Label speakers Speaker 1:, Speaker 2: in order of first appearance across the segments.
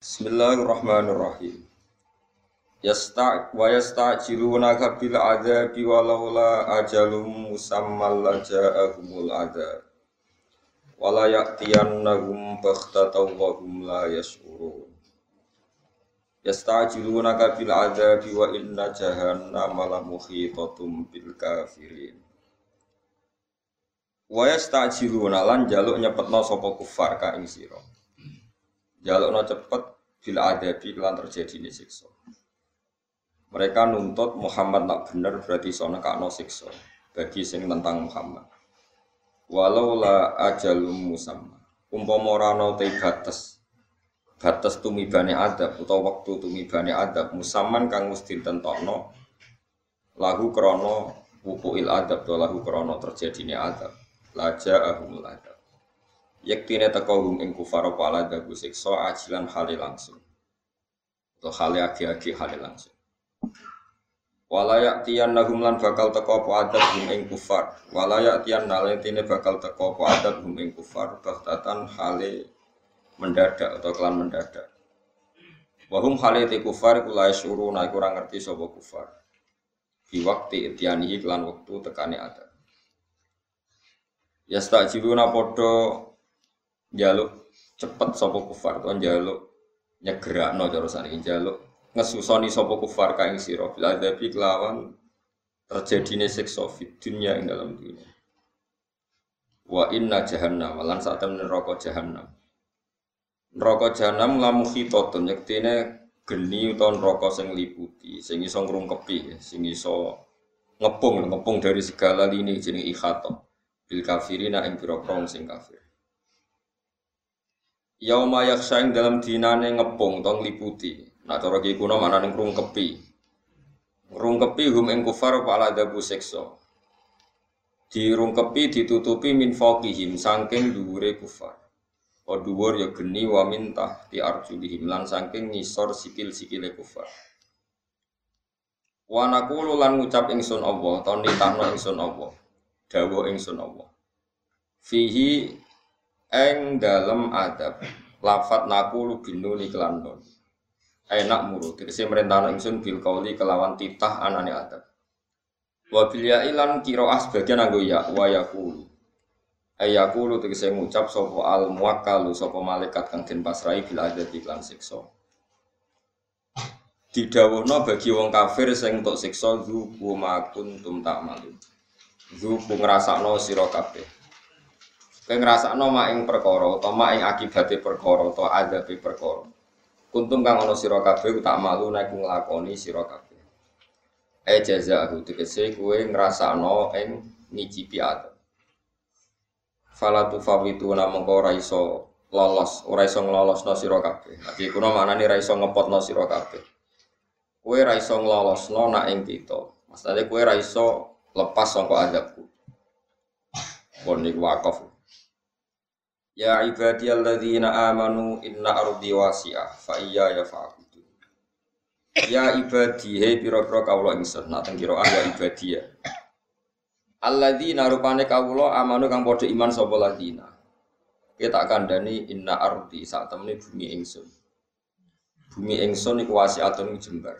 Speaker 1: Bismillahirrahmanirrahim. Yasta wa yasta'jilunaka bil adzabi walaula ajalum musammal laja'ahumul adzab. Wala ya'tiyannahum baghtatan wa hum la yash'urun. Yasta'jilunaka bil adzabi wa inna jahannama la muhitatum bil kafirin. Wa yasta'jiluna lan jaluk nyepetno sapa kufar ka jalukno cepet bila ada lan terjadi ini siksa. Mereka nuntut Muhammad nak bener berarti sono kakno siksa bagi sing tentang Muhammad. Walau la ajalum musamma. Umpama ora ana te batas batas tumibane adab utawa waktu tumibane adab musaman kang mesti ditentokno lahu krana wukuil adab to lahu krana terjadine adab laja ahumul adab Yektine teko hum ing kufar apa ala dagu siksa ajilan hale langsung. Atau hale agi-agi hale langsung. Walayak tian nahum lan bakal teko apa adab hum ing kufar. Walayak tian naletine bakal teko apa adab hum ing kufar. Bahtatan hale mendadak atau kelan mendadak. Wahum hale te kufar kulai suruh naik kurang ngerti sobo kufar. Di waktu itianihi kelan waktu tekane adab. Ya tak jibuna podo jaluk cepet sopo kufar tuan jaluk no cara saniki jaluk ngesusoni sopo kufar kain siro bila adabi kelawan terjadine siksa fit dunia ing dalam dunia wa inna jahannam lan saat temen neraka jahannam. Neraka jahannam lamu khitatun yektine geni utawa neraka sing liputi sing iso ngrungkepi sing iso ngepung ngepung dari segala lini jeneng ikhato bil kafirina ing pira sing kafir Yauma yakhshaing dalam dinane ngepung tong liputi. Nah cara ki kuno manane ngrungkepi. Ngrungkepi hum ing kufar apa ala dabu sekso. Dirungkepi ditutupi min faqihim saking dhuwure kufar. O dhuwur ya geni wa min tahti arjulihim lan saking ngisor sikil-sikile kufar. Wa naqulu lan ngucap ingsun Allah, ton nitahno ingsun Allah. Dawuh ingsun Allah. Fihi eng dalam adab. Lafat naku lu binuni kelan enak muru tegese merentano ingsun bil kauli kelawan titah anane adab. Wa bil ya ilan kiro as bagian anggo ya wa yakulu ayakulu tegese ngucap sapa al muwakkalu sapa malaikat kang den pasrai bil adab iklan siksa. Didhawuhna bagi wong kafir sing entuk siksa tum tak malu zuku ngrasakno sira kabeh Kowe ngrasakno mak ing perkara utawa mak ing akibate perkara utawa adabe perkara. Kuntum kang ana sira kabeh tak malu nek nglakoni sira kabeh. E jazaa'u tegese kowe ngrasakno ing ngicipi adab. Fala tufawitu namung ora iso lolos, ora iso nglolosno sira kabeh. Lagi kuna maknane ora iso ngepotno sira kabeh. Kowe ora iso nglolosno nak ing kita. Maksudnya kowe ora iso lepas saka adabku. Pun niku wakaf. Ya ibadiyalladzina amanu inna ardi wasi'ah fa iya ya fa'budu. Ya ibadi he pira-pira kawula ingsun nak teng kira ya ibadiya. Alladzina rupane kawula amanu kang padha iman sapa ladina. Kita kandhani inna ardi sak temene bumi ingsun. Bumi ingsun iku wasi'atun jembar.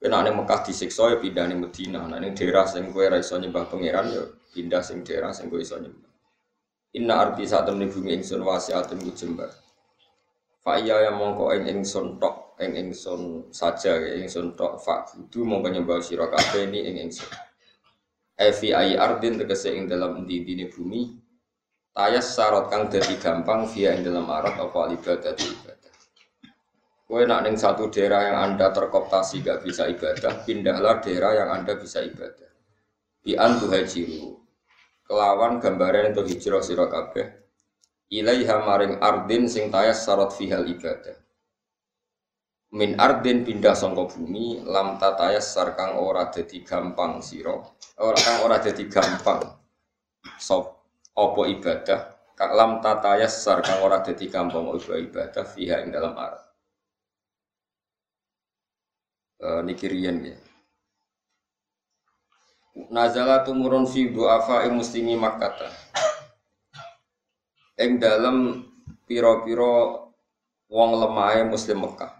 Speaker 1: Kena ning Mekah disiksa ya pindah ning Madinah. Nah ning daerah sing kowe ra iso nyembah pangeran ya pindah sing daerah sing kowe iso nyembah. Inna arti saat temen bumi ingsun wasiatun jembar. Fa yang mongko ing tok ing saja ingsun tok fa kudu mongko nyembah sira kabeh ni ing. Evi ai ardin tegese ing dalam endi bumi tayas sarot kang dadi gampang via ing dalam arat apa ibadah ibadah. Kue nak ning satu daerah yang anda terkoptasi gak bisa ibadah, pindahlah daerah yang anda bisa ibadah. Bi antu hajiru, kelawan gambaran itu hijrah sira kabeh. Ilaiha maring ardin sing tayas sarot fihal ibadah. Min ardin pindah sangka bumi lam tatayas sarkang ora dadi gampang sira ora kang ora dadi gampang. Sop opo ibadah? Kang lam tatayas sarkang ora dadi gampang opo ibadah? Fiha ing dalam ard uh, niki riyen ya nazala tumurun fi du'afa muslimi makkata ing dalam piro-piro wong lemahe muslim Mekah.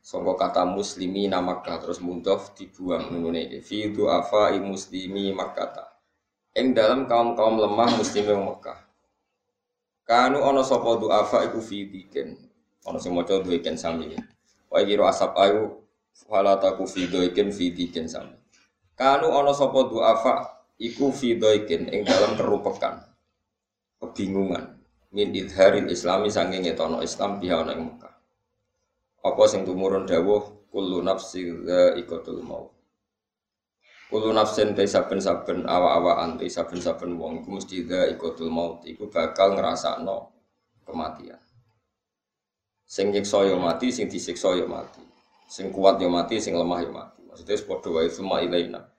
Speaker 1: Sangka kata muslimi nama Makkah terus mudhof dibuang ngene iki. Fi du'afa muslimi Makkah. Ing dalam kaum-kaum lemah muslim Mekah. Kanu ana sapa du'afa iku fi diken. Ana sing maca duiken sami. Wa kira asap ayu wala taku fi duiken fi diken sami. Kanu ana sapa du'afa iku fi duiken ing dalam kerupekan. Kebingungan min idharil islami sanging ngetono Islam biha ana ing Mekah. Apa sing tumurun dawuh kullu nafsi ikotul mau. Kullu nafsin te saben-saben awa-awaan te saben-saben wong iku mesti ikotul maut iku bakal ngrasakno kematian. Sing nyiksa yo mati, sing disiksa yo mati. Sing kuat yo mati, sing lemah yo mati. Maksudnya padha wae semua ilaina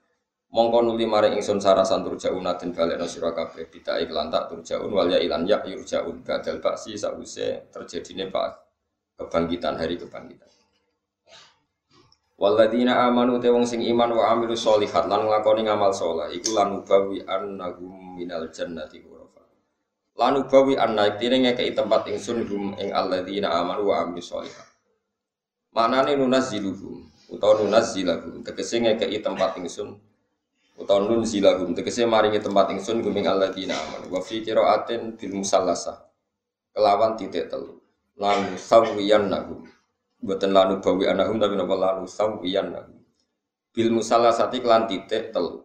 Speaker 1: mongko nuli mare ingsun sarasan turjaun den balekno sira kabeh bita iklan tak turjaun wal ya ilan ya yurjaun badal baksi sause terjadine pak kebangkitan hari kebangkitan Waladina amanu te wong sing iman wa amilu solihat lan nglakoni ngamal saleh iku lan ubawi annahum minal jannati ghurafa. Lan ubawi anna iktine ngekeki tempat ingsun hum ing alladzina amanu wa amilu solihat. Manane nunazziluhum utawa nunazzilahum tegese ngekeki tempat ingsun utawa nun zilahum. Tegese maringi tempat ingsun guming alladzina amanu. Wa fi qiraatin bil musallasa kelawan titik telu. Lan sawiyan nahum boten lanu bawi anahum tapi napa lanu sawiyan nahum bil musallasati kelan titik telu.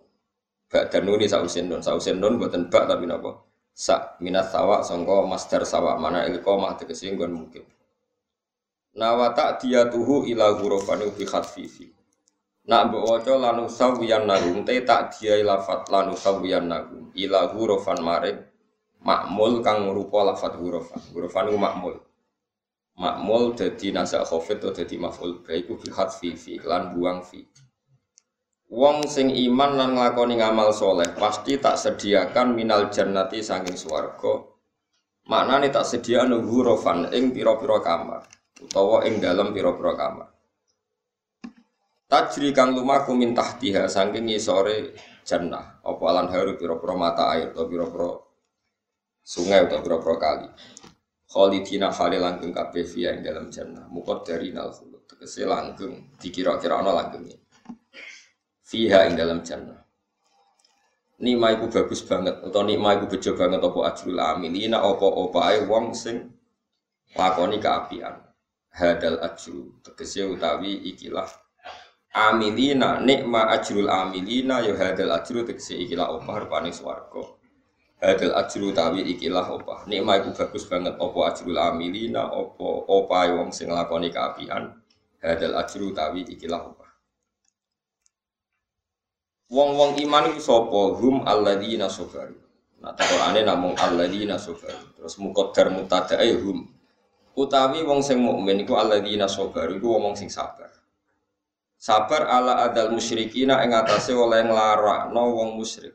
Speaker 1: Bak dan nuni sausen don sausen don boten bak tapi napa? Sak minat sawa sangka masdar sawa mana ilqomah tegese nggon mungkin. Nawata dia tuhu ila ghurafani bi khatfifi Nak mbok waca lanu sawiyan nagum te tak diai lafat lanu sawiyan nagum. Ila hurufan maring makmul kang rupa lafat hurufan. Hurufan ku makmul. Makmul dadi nasak khafid atau dadi maf'ul. Baiku fi hadfi fi lan buang fi. Wong sing iman lan nglakoni ngamal soleh pasti tak sediakan minal jannati saking swarga. Maknane tak sediakno hurufan ing pira-pira kamar utawa ing dalam pira-pira kamar. Tajri kang lumaku min tahtiha saking ngisore jannah apa alan haru pira-pira mata air atau pira-pira sungai atau pira-pira kali. Khalidina khali langgeng kabeh fiya ing dalam jannah. Mukot dari nal khulud. Tegese langgeng dikira-kira ana langgengnya. Fiha ing dalam jannah. Nima iku bagus banget atau nima iku bejo banget apa ajrul amilina apa opae wong sing lakoni keapian. Hadal ajru tegese utawi ikilah amilina nikma ajrul amilina ya hadal ajru tegese ikilah opah rupane swarga hadal ajru tawi ikilah opah nikma iku bagus banget opo ajrul amilina opo opah wong sing nglakoni kaapian hadal ajru tawi ikilah opah Wong-wong iman iku sapa hum alladzina sabaru Nah, Qur'ane namung alladzina sabaru. Terus muqaddar mutadae hum. Utawi wong sing mukmin iku alladzina sabaru iku wong sing sabar. Sabar ala adal musyrikina ing atase oleh nglarakno wong musyrik.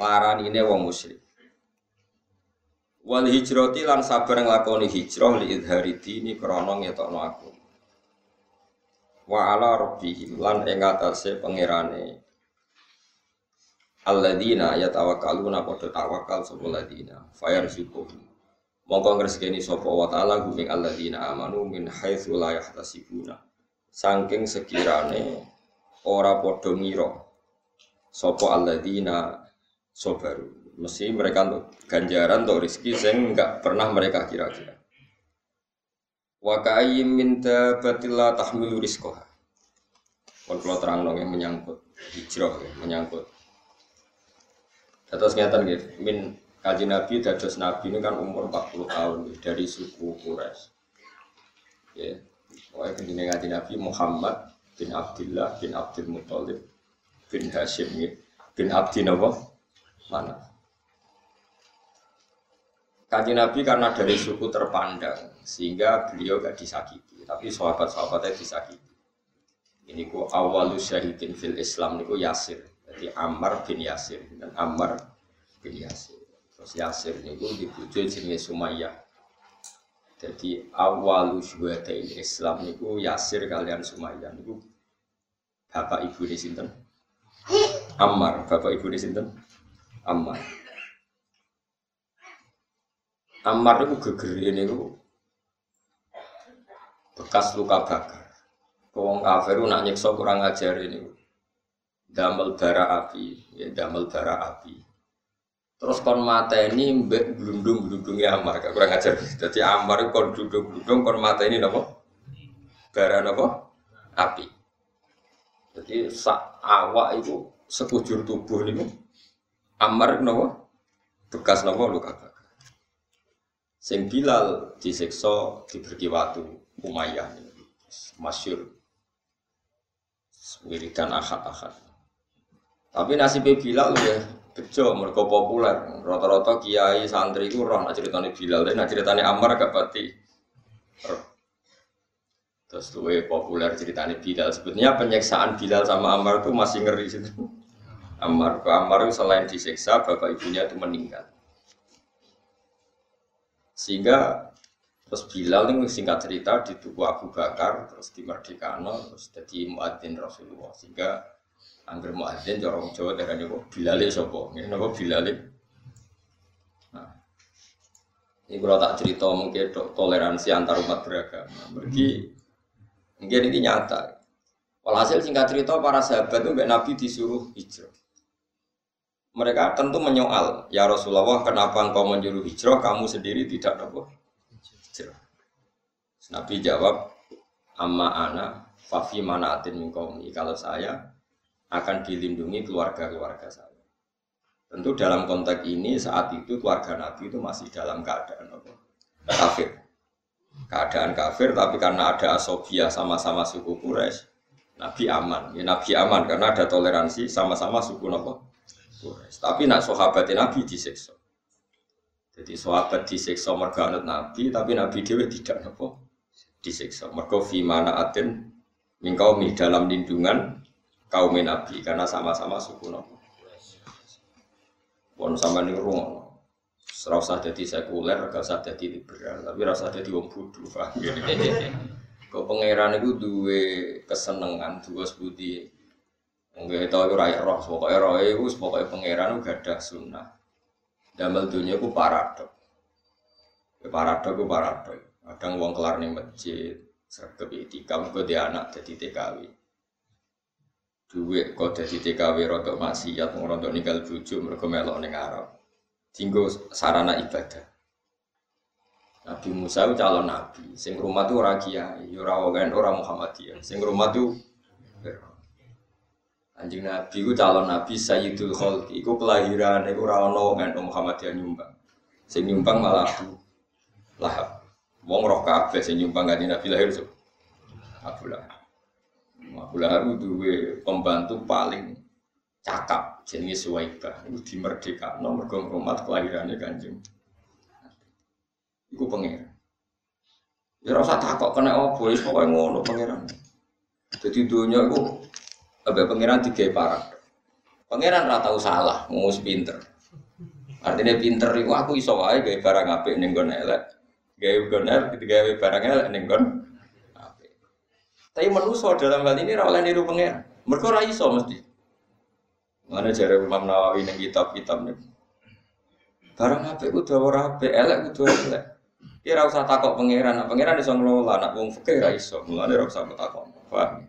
Speaker 1: Nglaranine wong musyrik. Wal hijrati lan sabar nglakoni hijrah li idhari dini krana ngetokno aku. Wa ala rabbihim lan ing atase pangerane alladzina yatawakkaluna padha tawakal sapa ladina fayarzuquhum mongko ngresgeni sapa wa ta'ala guming alladzina amanu min haitsu la yahtasibuna saking sekirane ora padha ngira sapa alladzina sabaru. Mesti mereka untuk ganjaran untuk rezeki sing enggak pernah mereka kira-kira. Wa ka'ayyim min dabatillah tahmilu rizqaha. Kon kula yang menyangkut hijrah ya, menyangkut. Terus ngeten gitu, min kaji Nabi dados Nabi ini kan umur 40 tahun dari suku Quraisy. Ya, Pokoknya kendini ngaji Nabi Muhammad bin Abdullah bin Abdul Muthalib bin Hashim bin Abdi Nabi mana? Kaji Nabi karena dari suku terpandang sehingga beliau gak disakiti, tapi sahabat-sahabatnya disakiti. Ini ku awalus syahidin fil Islam niku Yasir, jadi Ammar bin Yasir dan Ammar bin Yasir. Terus Yasir niku dibujuk jenis Sumayyah jadi awal syuhadain Islam niku Yasir kalian Sumayyah niku bapak ibu di sinten Ammar, bapak ibu di sinten Ammar. Ammar niku geger niku bekas luka bakar. Wong kafir nak nyiksa kurang ajar ini. Damel bara api, ya damel bara api. Terus kon ini mbek glundung glundungnya Amar, gak kurang ajar. Jadi Amar kon glundung glundung kon ini nopo? Bara nopo? Api. Jadi sak awak itu sekujur tubuh ini Amar nopo? Bekas nopo luka bakar. Sing Bilal disiksa diberi watu Umayyah masyur wiridan akad-akad. Tapi nasibnya Bilal ya bejo mereka populer. Rata-rata kiai santri itu roh nak ceritanya Bilal, nak ceritanya Ammar gak pati. Terus luwe populer ceritanya Bilal. Sebetulnya penyiksaan Bilal sama Ammar itu masih ngeri sih. Ammar, Ammar itu selain disiksa, bapak ibunya itu meninggal. Sehingga terus Bilal ini singkat cerita di tuku Abu Bakar, terus di Merdekano, terus jadi muadzin Rasulullah. Sehingga Angger muadzin cara wong Jawa darane kok Bilal sapa? Ngene napa Bilal? Nah. Ini kalau tak cerita mungkin toleransi antar umat beragama. Bagi mungkin ini nyata. Walhasil singkat cerita para sahabat itu Nabi disuruh hijrah. Mereka tentu menyoal, ya Rasulullah, kenapa engkau menyuruh hijrah, kamu sendiri tidak apa? Hijrah. Nabi jawab, amma ana fafi manaatin mingkomi. Kalau saya akan dilindungi keluarga-keluarga saya. Tentu dalam konteks ini saat itu keluarga Nabi itu masih dalam keadaan apa? kafir. Keadaan kafir tapi karena ada asobia sama-sama suku Quraisy, Nabi aman. Ya Nabi aman karena ada toleransi sama-sama suku apa? Quraisy. Tapi nak sahabat Nabi disiksa. Jadi sahabat disiksa mergo Nabi, tapi Nabi dewi tidak apa? Disiksa. Mergo fi mana atin mingkau mi dalam lindungan kaum Nabi karena sama-sama suku Nabi. Pon sama nih ruang. Serasa jadi sekuler, gak usah jadi liberal, tapi rasa jadi wong bodoh, paham ya? Kau pangeran itu dua kesenangan, dua sebudi. Enggak itu aku rakyat roh, pokoknya roh itu, pokoknya pangeran itu gak ada sunnah. Damel dunia itu paradok. Ya, paradok itu paradok. Kadang uang kelar nih masjid, sergap itikam, gue dia anak jadi TKW duit kok jadi TKW rontok maksiat rontok ninggal bujuk mereka melok ning Arab tinggal sarana ibadah. Nabi Musa itu calon nabi. Sing rumah tuh ora kiai ya ora wong ora Muhammadiyah. Sing rumah Anjing Nabi itu calon Nabi Sayyidul Khalqi Iku kelahiran Iku rawono kan Muhammadiyah nyumbang. Sing nyumbang malah Abu Lahab. Wong roh kabeh sing nyumbang kan Nabi lahir so Abu Abu Lahab duwe pembantu paling cakap jenenge Suwaibah iku dimerdekakno mergo ngrumat kelahirannya Kanjeng. Iku pangeran. Ya ora usah takok kena opo wis pokoke ngono pangeran. Jadi dunia iku ambek pangeran digawe parah. Pangeran ora tau salah, mau pinter. Artinya pinter iku aku iso wae gawe barang apik ning nggon elek. Gawe nggon elek digawe barang elek ning nggon tapi manusia dalam hal ini rawleh niru pengen. Mereka ora iso mesti. Mana jare Imam Nawawi ning kitab-kitab nih. Barang apa itu udah ora apik, elek kudu elek. Ki ora usah takok pangeran, nah, pangeran iso ngelola, anak wong fikih ra iso. Mulane ora usah takok. Paham?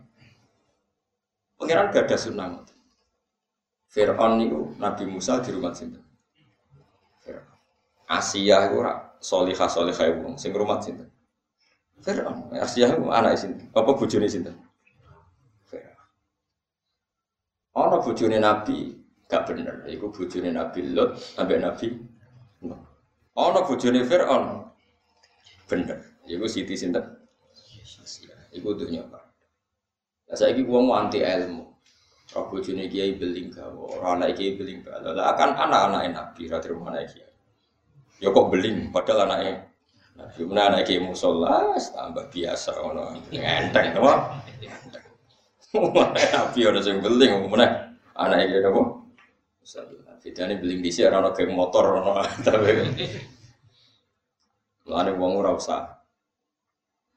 Speaker 1: Pangeran gak ada sunnah. Fir'aun niku Nabi Musa di rumah? Fir'aun. Asia itu ora solihah solihah wong sing rumah sinten? Fir'aun. Itu anak sinten? Apa bojone sinten? Fir'aun. Ana bojone Nabi gak bener. Iku bojone Nabi Lot sampai Nabi Nuh. Ana bojone Fir'aun bener. Iku Siti sinten? Iku dunya Pak. Lah saiki wong anti ilmu. Roh bojone kiai beling gawe, ora anak kiai beling gawe. Lah kan anak-anak Nabi ra terima anak kiai. Ya kok beling padahal anaknya gimana anak kiai musola, tambah biasa, ono enteng, nopo. Mana nabi ada yang beling, mana anak nopo. Kita ini beling di sini, orang kayak motor, ono tapi. Lalu wong ora usah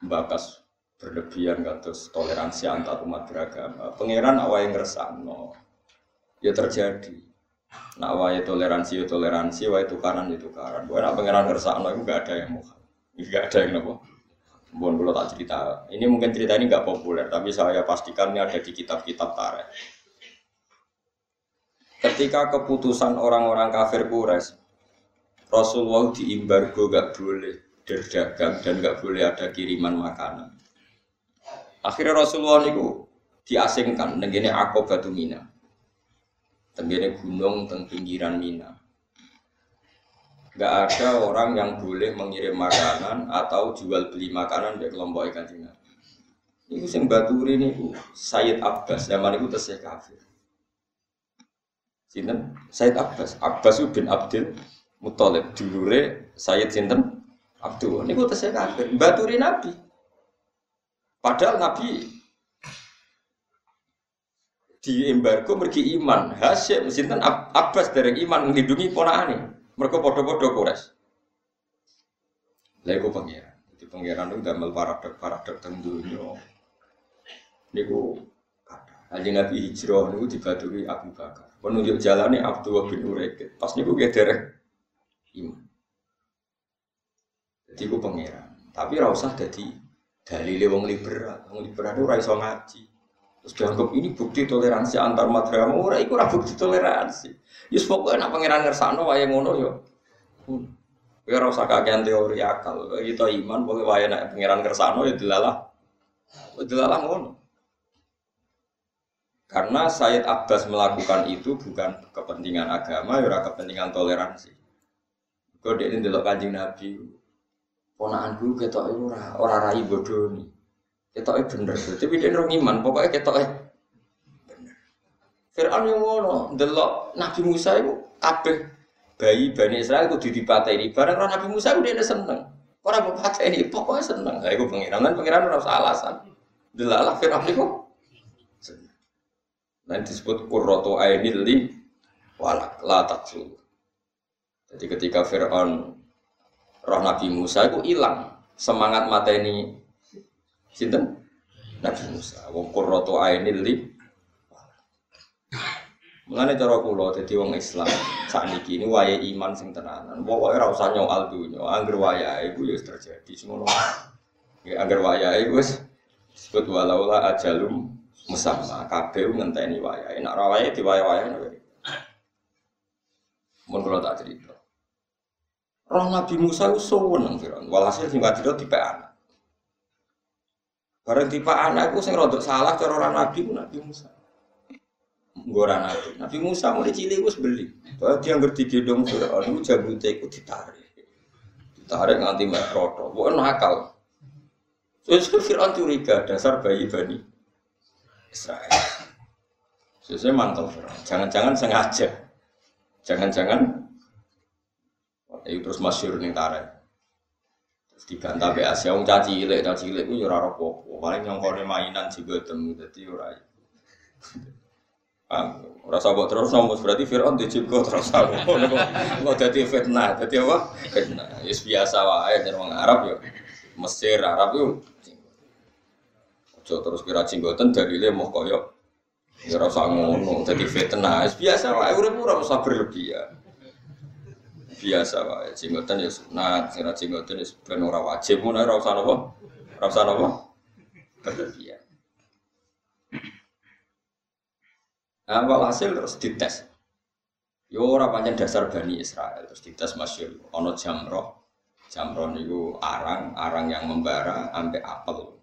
Speaker 1: bakas berlebihan kados toleransi antar umat beragama. Pangeran awal yang no, ya terjadi. Nah, awalnya toleransi ya toleransi, awalnya tukaran ya tukaran. Bukan pangeran no, itu gak ada yang mau. Enggak ada yang nopo. Mohon kalau tak cerita. Ini mungkin cerita ini nggak populer, tapi saya pastikan ini ada di kitab-kitab tarikh. Ketika keputusan orang-orang kafir Quraisy, Rasulullah diimbargo gak boleh berdagang dan gak boleh ada kiriman makanan. Akhirnya Rasulullah niku diasingkan nenggene Aqabatu Mina. Tenggene gunung teng pinggiran Mina. Gak ada orang yang boleh mengirim makanan atau jual beli makanan dari kelompok ikan Cina. Ini sing baturi niku Sayyid Abbas zaman itu tesih kafir. Sinten? Said Abbas. Abbas bin Abdul Muthalib. Dulure Sayyid sinten? Abdul. Niku tesih kafir. Baturi Nabi. Padahal Nabi di embargo mergi iman. Hasyim sinten Abbas dari iman melindungi ponakane. Mereka podo-podo kores. Iku pangeran. Jadi pangeran itu damel paradok-paradok teng dunya. Niku Kanjeng Nabi hijrah niku dibaduri Abu Bakar. Penunjuk jalannya Abdullah bin Urekit. Pas niku ge derek iman. Jadi ku pangeran. Tapi ora usah dadi dalile wong liberal. Wong liberal ora ngaji. Terus dianggap ini bukti toleransi antar madrasah. Ora iku ora bukti toleransi. Yus pokoknya nak pangeran ngersano wae ngono yo. Ya ora usah kakean teori akal. Kita iman pokoke wae nek pangeran ngersano ya dilalah. Dilalah ngono. Karena Sayyid Abbas melakukan itu bukan kepentingan agama, ya kepentingan toleransi. Kau ini delok kanjeng Nabi, ponaan gue ketok ora ora rai bodoh nih, ketok bener. Tapi dia nurung iman, pokoknya ketok bener. Fir'aun yang ngono, delok Nabi Musa itu kabeh bayi bani Israel itu ini. Barang orang Nabi Musa itu dia seneng. Orang ini pokoknya seneng. Nah, itu pengiran kan pengiran harus alasan. Delalah Fir'aun itu Nanti disebut kurroto ainil li walak la taksu. Jadi ketika Fir'aun roh Nabi Musa itu hilang semangat mata ini sinten Nabi Musa. Wong kurroto ainil li Mulane cara kula dadi wong Islam sakniki ini wayahe iman sing tenanan. Pokoke ora usah nyoal dunya, angger wayahe iku ya terjadi semono. Ya angger wayahe wis disebut walaula ajalum musamma kabeh ngenteni wayahe nek ora wayahe diwaya-wayahe mun kula tak cerita Roh Nabi Musa itu seneng Firaun. Walhasil sing wadira tipe anak. Bareng tipe anak itu sing rodok salah cara orang Nabi ku Nabi Musa. Ngora Nabi. Nabi Musa mulai cilik wis beli. Bahwa dia ngerti gendong Firaun itu jambute iku ditarik. Ditarik nganti mek roto. Pokoke nakal. Terus Firaun curiga dasar bayi bani Israel. Sesuai mantap, jangan-jangan sengaja, jangan-jangan itu terus masyur nih tarik. Dibantah be Asia, wong caci cilik, caci cilik itu ora apa-apa. Paling nyongkone mainan juga temu, jadi ora. Rasa buat terus nomus berarti Fir'aun juga terus aku nggak jadi fitnah, jadi apa? Fitnah, ya biasa wae dari orang Arab ya, Mesir Arab yuk Ojo terus kira jenggoten dari le mau koyo ya rasa ngono jadi fitnah. Biasa wae urip ora usah berlebihan biasa wae jenggoten ya sunat kira jenggoten ya ben ora wajib ngono ora usah napa ora usah napa berlebihan Nah, hasil terus dites. Yo ora pancen dasar Bani Israel terus dites masyhur ana jamroh. Jamroh niku arang, arang yang membara ambek apel.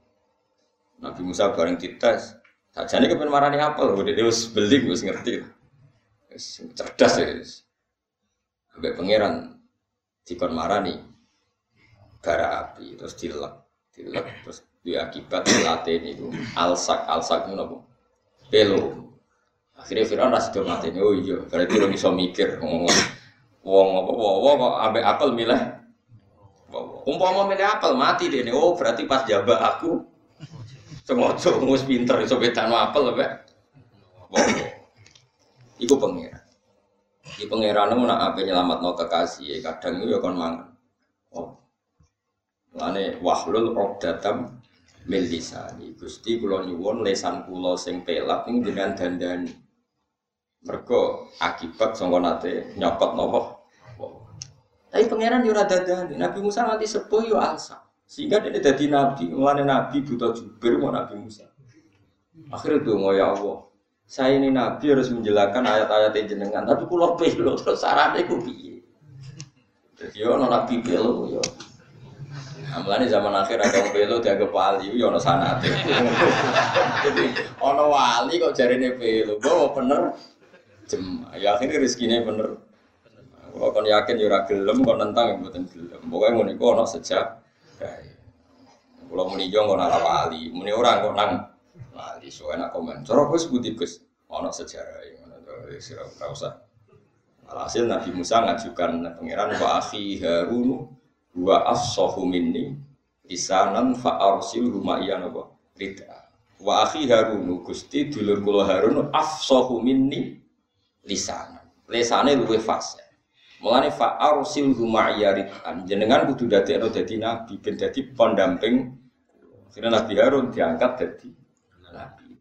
Speaker 1: Nabi Musa bareng dites. Sajane kepen marani apel, dia wis beli wis ngerti. Wis cerdas ya. Sampai pangeran dikon marani bara api terus dilek, dilek terus dia akibat latih niku alsak alsak itu napa? Pelo. Akhirnya Fir'aun rasa do mati Oh iya, berarti orang bisa mikir ngomong wong apa wong kok ambek apel milih. Umpama milih apel mati deh. Oh berarti pas jabah aku Sengaja ngus pinter iso bedano apel apa? Iku pangeran. Iki pangeran nak ape nyelametno kekasih kadang itu ya kon mangan. Oh. Lane wahlul uqdatam min lisani. Gusti kula nyuwun lesan kula sing pelak ning jenengan dandani. Mergo akibat sangka nate nyokot napa? Tapi pangeran yo dadani. Nabi Musa nanti sepuh yo alsa. Sehingga dia jadi nabi, mulanya nabi buta jubir mau nabi Musa. Akhirnya tuh ya Allah, saya ini nabi harus menjelaskan ayat-ayat jenengan, tapi pulau pelo terus syaratnya ku piye? Jadi yo nabi pelo yo. Amalane zaman akhir yang pelo dianggap wali, yo no sanate. Jadi ono wali kok jarine pelo, bawa bener jem. Ya akhirnya rezekinya bener. Kalau kon yakin yo gelem, kon nentang yang mboten gelem. Pokoke ngono iku ono sejak. Kalau muni yo ora wali, muni ora kok nang wali. So enak komen. Cara Gus budi Gus ono sejarah ngono to wis ora usah. Alhasil Nabi Musa ngajukan pangeran wa akhi Harun wa afsahu minni lisanan fa arsil rumaiya napa rida. Wa akhi Harun Gusti dulur kula Harun afsahu minni lisanan. Lisane luwih fasih. Mulane fa arsil rumaiya ridan. Jenengan kudu dadekno dadi nabi ben dadi pendamping. Sira Nabi Harun diangkat dadi.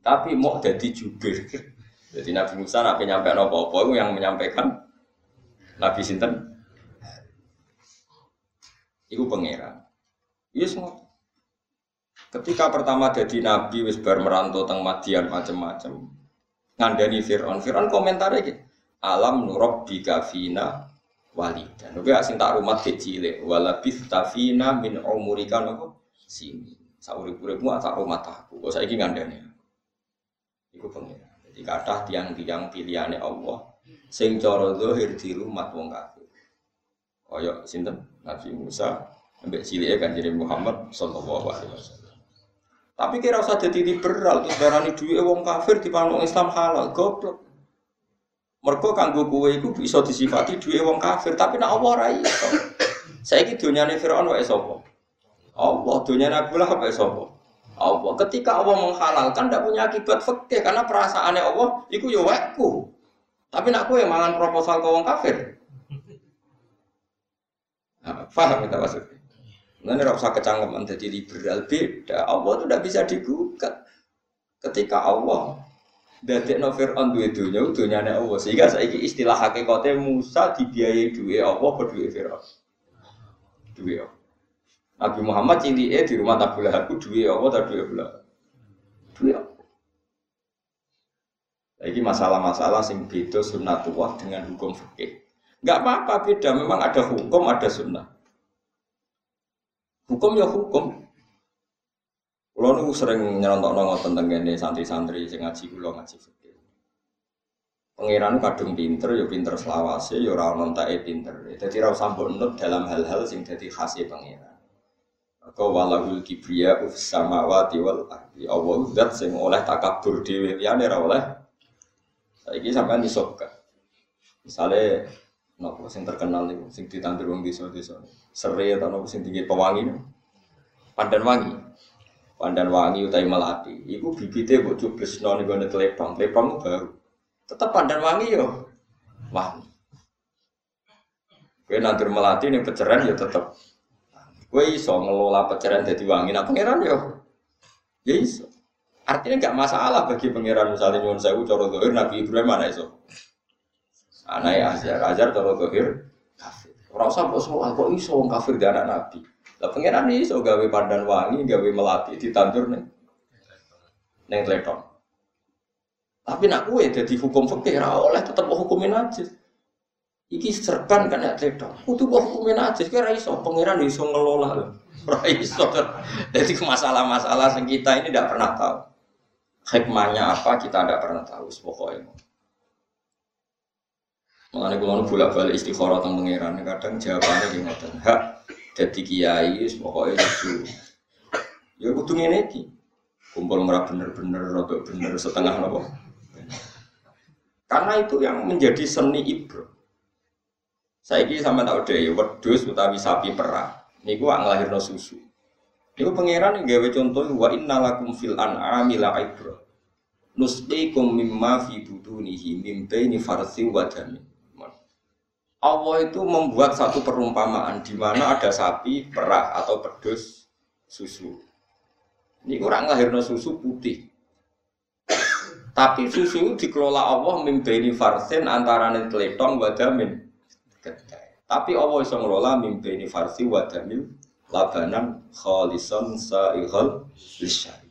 Speaker 1: Tapi mau dadi jubir. Jadi Nabi Musa penyampaian apa-apa itu yang menyampaikan Nabi Sinten Iku pangeran. Yes semua. Ketika pertama jadi nabi wis bar merantau teng Madian macam-macam. Ngandani Fir'aun. Fir'aun komentarnya gitu. Alam nurab bika fina walidan. Oke asing tak rumah kecil walabith tafina min umurika nopo sini. Saurip-uripmu tak rumah taku. Kok saiki ngandani. Iku pangeran. Jadi kata tiang-tiang pilihannya Allah sing cara zahir di rumah wong kafir. Kaya sinten? Nabi Musa ambek cilike Kanjeng Muhammad sallallahu alaihi wasallam. Tapi kira usah jadi liberal, terus darani duwe wong kafir di panggung Islam halal, goblok. Mergo kanggo kowe iku bisa disifati duwe wong kafir, tapi nek Allah ora iso. Saiki donyane Firaun wae sapa? Allah, donyane Abu Lahab wae sapa? Allah. Ketika Allah menghalalkan tidak punya akibat fikih karena perasaannya Allah itu ya wakku. Tapi nak yang mangan proposal ke wong kafir. Nah, paham kita maksudnya? Nah, ini usah kecangkeman jadi liberal beda. Allah itu tidak bisa digugat. Ketika Allah dari novir on dua dunia, dunia Allah. Sehingga saya istilah hakikatnya Musa dibiayai dua Allah dua Fir'aun. Dua Allah. Nabi Muhammad cili di rumah Abu Lahab dua apa tak dua belah. Dua. Lagi masalah-masalah sing beda sunnatullah dengan hukum fikih. Enggak apa-apa beda, memang ada hukum, ada sunnah. Hukum ya hukum. Kulo nu sering nyerontok nongol tentang ini santri-santri sing ngaji kulo ngaji fikih. Pangeran kadung pinter, ya pinter selawase, ya ora ono pinter. Jadi ra usah nut dalam hal-hal sing dadi khase pangeran. Kau walahul kibriya uf samawati wal ardi. Allah zat sing oleh takabur dhewe liyane ora oleh. Saiki sampean disokka. Misale nopo sing terkenal niku sing ditandur wong desa-desa. Sere atau nopo sing tinggi pewangi. Pandan wangi. Pandan wangi utai melati. Iku bibite mbok cublesno ning gone telepang. Telepang baru. Tetep pandan wangi yo. Wangi. Kowe nandur melati ning peceran ya tetep Gue iso ngelola pencerahan jadi wangi. Nah pangeran yo, ya iso. Artinya nggak masalah bagi pangeran misalnya nyuwun sewu coro dohir Nabi Ibrahim mana iso. Anak ya Azhar, Azhar coro dohir kafir. Usah kok soal kok iso kafir dari anak Nabi. Lah pangeran iso gawe pandan wangi, gawe melati ditandur nih. Neng telepon. Tapi nak kue jadi hukum fikih ora oleh tetep hukumin aja. Iki serban kan ya tedo. Kudu kok hukumin aja, kira iso pangeran iso ngelola. Ora iso. Jadi masalah-masalah yang kita ini tidak pernah tahu. Hikmahnya apa kita tidak pernah tahu pokoknya. Mengenai kalau bolak balik istikharah tentang pangeran, kadang jawabannya gimana? Hak jadi kiai, pokoknya itu. Ya kudu ngene iki. Kumpul merah bener-bener, rodok bener setengah nopo. Karena itu yang menjadi seni ibro. Saya ini sama tahu deh, wedus utawi sapi perah. Niku nglahirno susu. Niku pangeran gawe contoh wa innalakum fil an'ami la ibra. Nusqikum mimma fi budunihi mim baini farsi wa damin. Allah itu membuat satu perumpamaan di mana ada sapi perah atau pedus susu. Ini kurang lahirno susu putih. Tapi susu dikelola Allah mimpeni farsin antara teletong wa damin. Tapi Allah bisa ngelola mimpi ini farsi wadamil labanan khalisan sa'ighal lisyari.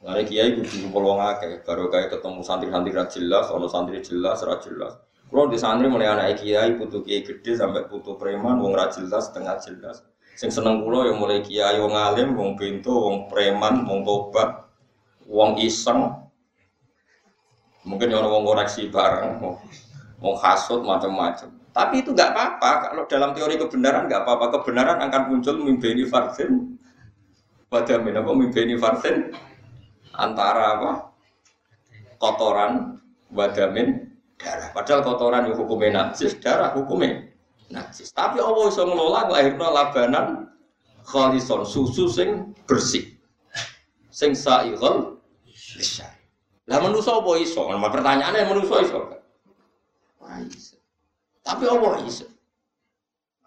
Speaker 1: Ngene kiai kudu ngumpul wong akeh, baru kayak ketemu santri-santri ra jelas, ono santri jelas, ra jelas. Kulo di santri mulai anak kiai, putu kiai gede sampai putu preman, wong ra jelas, setengah jelas. Sing seneng kulo yang mulai kiai wong alim, wong bento, wong preman, wong tobat, wong iseng. Mungkin yang wong koreksi bareng, wong hasut macam-macam. Tapi itu nggak apa-apa. Kalau dalam teori kebenaran nggak apa-apa. Kebenaran akan muncul mimbeni farsin. Pada kok mimbeni farsin antara apa? Kotoran wadamin darah. Padahal kotoran itu hukumnya najis, darah hukumnya najis. Tapi Allah bisa ngelola lahirna labanan khalison susu sing bersih. Sing sa'ighal lisyari. Lah manusa apa iso? Nah, pertanyaannya manusa iso? Iso. Tapi Allah iso.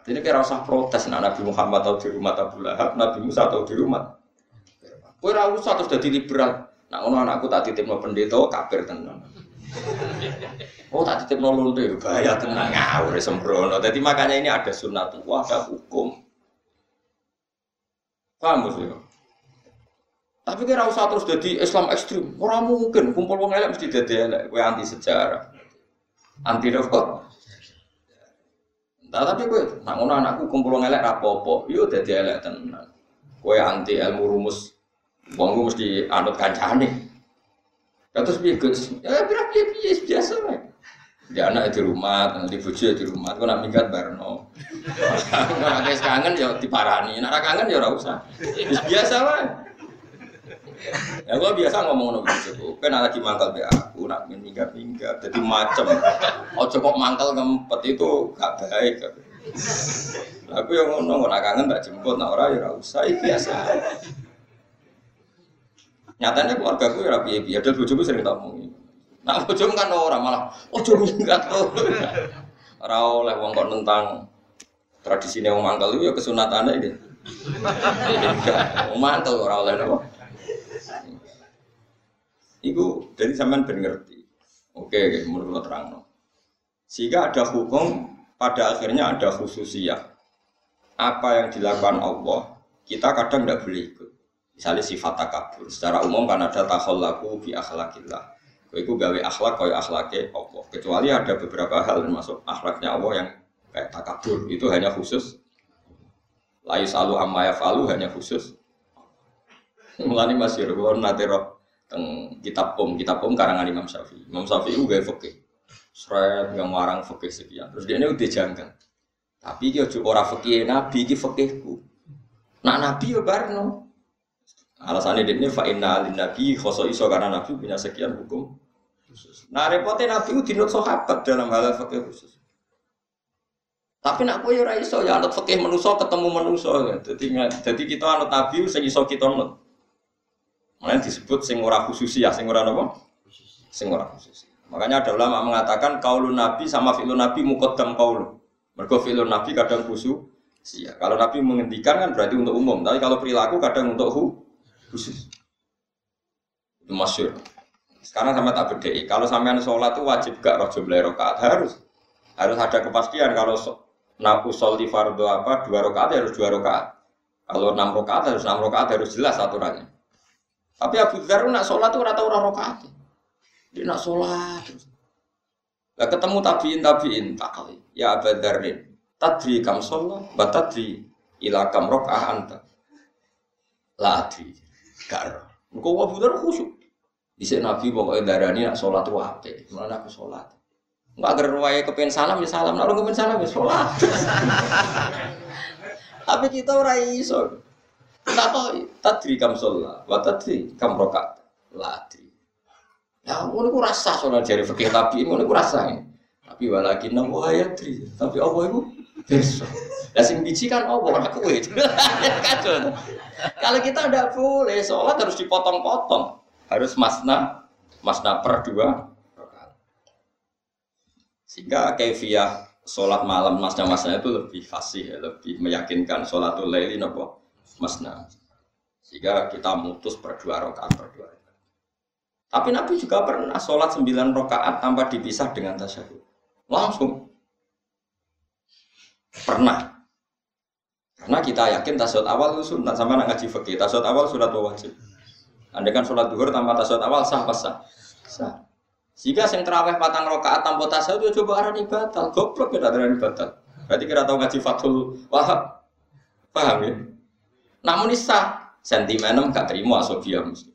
Speaker 1: Ini kira usah protes nah, Nabi Muhammad atau di rumah Abu Lahab, Nabi Musa atau di rumah ora usah terus dadi liberal. Nak ngono anakku tak titipno pendeta kafir tenan. Oh tak titipno lulute bahaya tenan ngawur sembrono. Jadi makanya ini ada sunnatullah, ada hukum. Paham sih? Tapi kira usah terus jadi Islam ekstrim. Orang mungkin kumpul wong elek mesti jadi elek. Kowe anti sejarah. Anti apa? Nah, tapi kowe nak ngono anakku kumpul wong elek rapopo. Yo dadi elek tenan. Kowe anti ilmu rumus Wong mesti anut kancane. Terus piye? Ya berapa piye piye biasa wae. Dia anak di rumah, nanti bojo di rumah, kok nak minggat barno. Nek wis kangen ya diparani, nek kangen ya ora usah. Biasa wae. Ya gua biasa ngomong ngono bojoku, kan lagi mangkal be aku, nak minggat-minggat, jadi macem. Ojo kok mangkal ngempet itu gak baik. Aku yang ngono, nak kangen tak jemput, nak ora ya usah, biasa. Nyatanya keluarga gue ya piye piye, dan bojoku sering tak omongi. Nah bojomu kan orang malah, ojo minggat tuh. Ora oleh wong kok tentang tradisi wong mangkal itu ya kesunatannya. Wong mangkal ora oleh napa. Iku dari zaman ben. Oke, menurut terang. Sehingga ada hukum, pada akhirnya ada khususiyah. Apa yang dilakukan Allah, kita kadang tidak boleh ikut. Misalnya sifat takabur. Secara umum kan ada takhallaku bi akhlakillah. Kau itu gawe akhlak kau akhlaknya Allah. Kecuali ada beberapa hal termasuk akhlaknya Allah yang kayak takabur itu hanya khusus. Layu salu amma falu hanya khusus. Mulani masih kalau nanti roh teng kitab om kitab om karangan Imam Syafi'i. Imam Syafi'i itu gawe fakih. Seret yang warang fakih sekian. Terus dia ini udah janggal. Tapi dia juga orang fakih nabi, dia fakihku. Nak nabi ya barno. Alasannya ini fa inna alin nabi khoso iso karena nabi punya sekian hukum. Nah repotnya nabi itu dinut sahabat dalam hal fakih khusus. Tapi nak kowe ora iso ya anut fakih manusa ketemu manusa. Jadi jadi kita anut nabi sing iso kita anut. Makanya disebut sing khusus ya, sing ora napa? Sing ora khusus. Makanya ada ulama mengatakan kaulun nabi sama fi'lun nabi muqaddam kaulu. Mergo fi'lun nabi kadang khusus. Ya, kalau nabi menghentikan kan berarti untuk umum, tapi kalau perilaku kadang untuk hu, khusus. Itu masyur. Sekarang sama tak beda. Kalau sampean sholat itu wajib gak roh jumlah rokaat harus harus ada kepastian kalau naku di fardo apa dua rokaat ya harus dua rokaat. Kalau enam rokaat harus enam rokaat harus jelas aturannya. Tapi Abu Dhar nak sholat itu rata orang rokaat. Dia nak sholat. Lah ketemu tabiin tabiin tak kali. Ya Abu Dharin. Tadri kam sholat, batadri ilakam rokaat anta. La adri. Gak Engkau Abu Dhar khusyuk. Bisa Nabi pokoknya darani nak sholat itu apa? Mana aku sholat. Enggak agar kepen salam ya salam, nak kepen salam ya sholat. Tapi kita orang iso. Tahu, tadri kam sholat, wa tadri kam rokat, ladri. Ya, ngono ku rasa sholat dari fakir tapi ngono ku rasa. Tapi walaki namu ayatri, tapi apa itu? Besok. Lah sing biji kan apa ora kowe. Kacau. Kalau kita tidak boleh, sholat harus dipotong-potong. Harus masna, masna per dua Sehingga kefiah sholat malam masna itu lebih fasih, lebih meyakinkan sholatul laili nopo masna. Sehingga kita mutus per dua rakaat per dua rakaat. Tapi Nabi juga pernah sholat sembilan rakaat tanpa dipisah dengan tasyahud. Langsung. Pernah. Karena kita yakin tasawuf awal itu sunat sama nak ngaji fikih. Tasawuf awal surat wajib. Anda kan sholat duhur tanpa tasawuf awal sah pas sah. Sah. Jika sing terawih patang rokaat tanpa tasawuf itu coba arani batal. Goblok ya arani batal. Berarti kira tahu ngaji Fathul Wahab. Paham ya? Namun sah. Sentimenem gak terima mesti.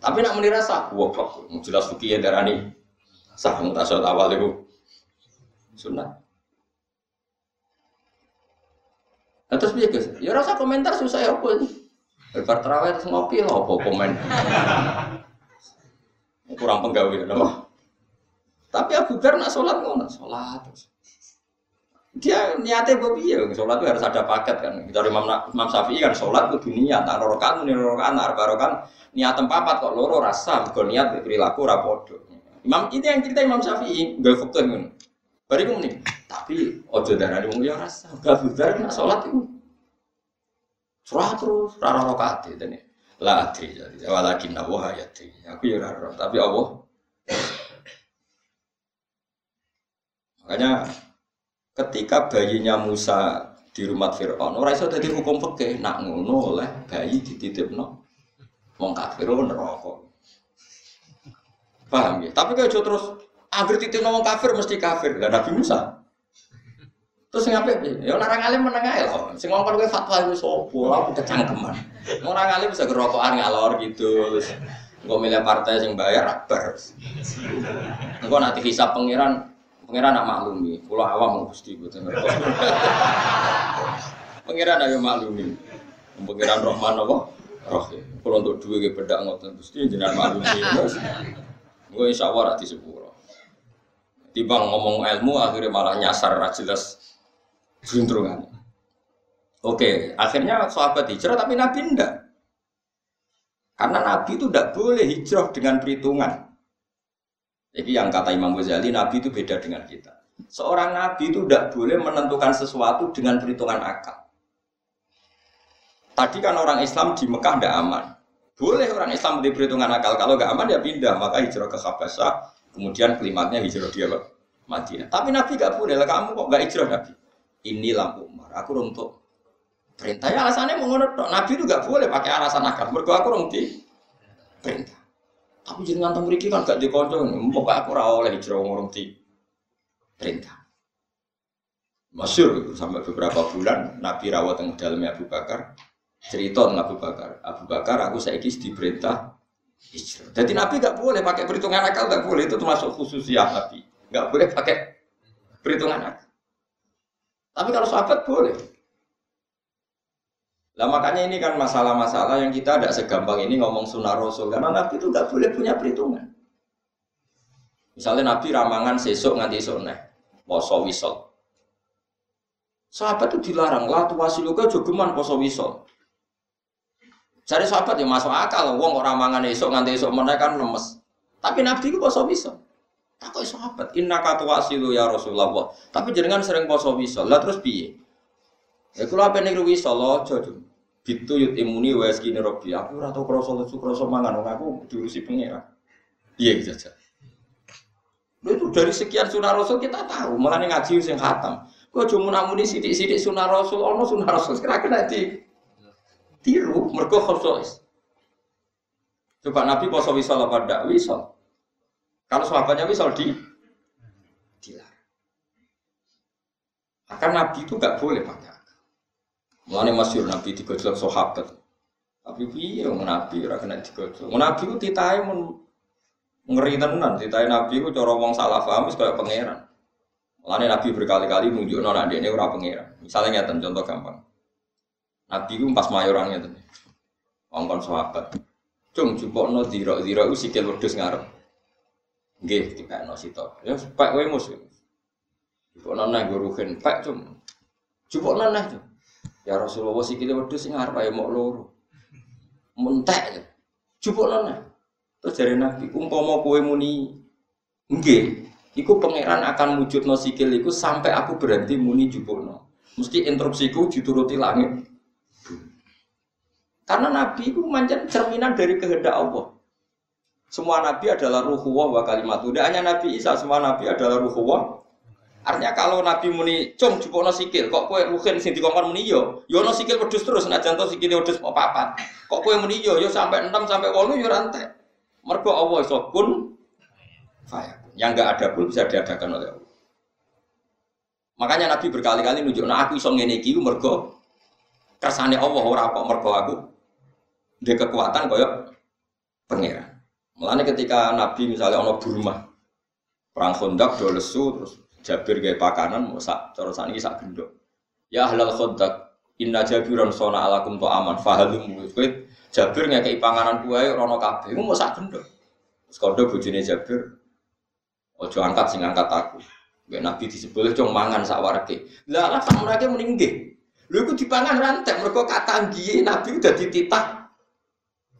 Speaker 1: Tapi nak menira sah. Goblok. Jelas fikih ya darani sah tasawuf awal itu. Sunnah. Nah, terus guys, ya rasa komentar susah ya ini. Lebar terawih terus ngopi lah apa komen. Kurang penggawe nama. Tapi Abu Bakar nak sholat ngono, sholat terus. Dia niatnya bobi ya, sholat itu harus ada paket kan. Kita Imam Imam Syafi'i kan sholat itu dunia, tak rokan, nih rokan, rokan. Niat tempat kok loro rasa, kalau niat perilaku rapodo. Imam itu yang kita Imam Syafi'i, gak faktor ngono. Bariku nih, tapi ojo darah di ya rasa, gak budar nak sholat itu. Surah terus, rara rokaat itu nih. Lah adri jadi, walakin nawa hayati. Aku ya rara, tapi Allah. Makanya ketika bayinya Musa di rumah Fir'aun, orang itu jadi hukum fikih, nak ngono oleh bayi dititip no, mau kafir neraka. Paham ya? Tapi kalau terus Agar titik ngomong kafir mesti kafir. Lah Nabi Musa. Terus ngapain? Ya orang alim meneng ae lho. Sing ngomong kowe fatwa iku sapa? Lah kecangkeman. Orang alim bisa gerokokan ngalor gitu. Engko milih partai sing bayar akbar. Engko nanti hisab pangeran pangeran nak maklumi. Kula awam Gusti boten ngertos. Pangeran ayo maklumi. Pangeran Rahman apa? Rahim. Kalau untuk dua ke bedak ngoten Gusti jenengan maklumi. Gue insya Allah rati sepuluh. Timbang ngomong ilmu akhirnya malah nyasar jelas juntrungan. Oke, akhirnya sahabat hijrah tapi Nabi enggak. Karena Nabi itu tidak boleh hijrah dengan perhitungan. Jadi yang kata Imam Ghazali, Nabi itu beda dengan kita. Seorang Nabi itu tidak boleh menentukan sesuatu dengan perhitungan akal. Tadi kan orang Islam di Mekah tidak aman. Boleh orang Islam di perhitungan akal. Kalau nggak aman ya pindah. Maka hijrah ke Habasyah Kemudian kelimatnya hijrah dia apa? Madinah. Tapi Nabi gak boleh kamu kok gak hijrah Nabi. Ini lampu Umar. Aku untuk perintahnya alasannya mau ngono Nabi itu gak boleh pakai alasan akal. Mergo aku di perintah. Tapi jangan temu mriki kan gak dikonco. Mbok aku ora oleh hijrah ngurung di perintah. Masyur sampai beberapa bulan Nabi rawat yang dalamnya Abu Bakar cerita tentang Abu Bakar. Abu Bakar aku saya diperintah hijrah. Jadi Nabi nggak boleh pakai perhitungan akal, nggak boleh itu termasuk khususnya Nabi. Nggak boleh pakai perhitungan akal. Tapi kalau sahabat boleh. Lah makanya ini kan masalah-masalah yang kita tidak segampang ini ngomong sunnah rasul karena Nabi itu nggak boleh punya perhitungan. Misalnya Nabi ramangan sesuk nganti sore, poso wisol. Sahabat itu dilarang lah tuh wasiluka jogeman poso wisol. Cari sahabat yang masuk akal, wong orang mangan esok nganti esok mereka kan lemes. Tapi Nabi itu poso bisa. Takut sahabat, inna katu wasilu ya Rasulullah. Tapi jenengan sering poso bisa. Lah terus piye? Ya kalau apa nih rugi solo jodoh. Bitu yut imuni wes gini robi. Aku rata kroso lucu kroso mangan. Aku diurusi pengira. Iya gitu aja. Lu itu dari sekian sunnah rasul kita tahu. Malah ngaji yang khatam. Kau cuma namuni sidik-sidik sunnah rasul. Ono sunnah rasul. Kira kira di tiru mergo khusus. Coba Nabi poso wisol apa wisol? Kalau sahabatnya wisol di dilarang. Akan Nabi itu gak boleh pakai. Mulane masyur Nabi digojlok sahabat. Tapi piye wong Nabi ora kena digojlok. Nabi ku titahe mun ngeri tenan, titahe Nabi ku cara wong salah paham wis kaya pangeran. Mulane Nabi berkali-kali nunjukno nek ini ora pangeran. Misalnya ngeten contoh gampang. Nabi itu pas mayorangnya tuh. Ongkon sahabat. Cung no diro diro itu sikil wedhus ngarep. Nggih, dipekno sito. Ya pek kowe mus. Jupukno nang guruhin pek cung. Jupukno nang. Ya Rasulullah sikil wedhus sing ngarep ae mok loro. Mentek. Jupukno nang. Terus dari Nabi, umpama kowe muni nggih, iku pangeran akan wujudno sikil iku sampai aku berhenti muni jupukno. Mesti interupsiku dituruti langit. Karena Nabi itu manjat cerminan dari kehendak Allah. Semua Nabi adalah ruhuwah wa kalimat. Tidak hanya Nabi Isa, semua Nabi adalah ruhuwah Artinya kalau Nabi muni cung jupukno sikil, kok kowe mungkin sing dikongkon muni yo, yo no sikil wedhus terus senajan to sikil wedhus mau papat. Kok kowe muni yo, yo sampai 6 sampai 8 yo rantai. Mergo Allah iso kun fayakun. Yang enggak ada pun bisa diadakan oleh Allah. Makanya Nabi berkali-kali nunjuk, nah aku iso ngene iki mergo kersane Allah ora kok mergo aku. Dia kekuatan koyo pangeran. Mulane ketika Nabi misalnya ono Burma, perang Khandaq do lesu terus Jabir gaya pakanan mau sak cara ini sak gendok. Ya halal khodak inna jabiran sona alakum to aman fahalum kowe Jabir ngekeki panganan kuwe rono kabeh mau sak gendok. Terus kondo bojone Jabir ojo angkat sing angkat aku. Gak nabi disebut cong mangan sak warke. Lah lah sak mereka mending nggih. Lha iku dipangan rantek mergo kata nggih nabi udah dititah.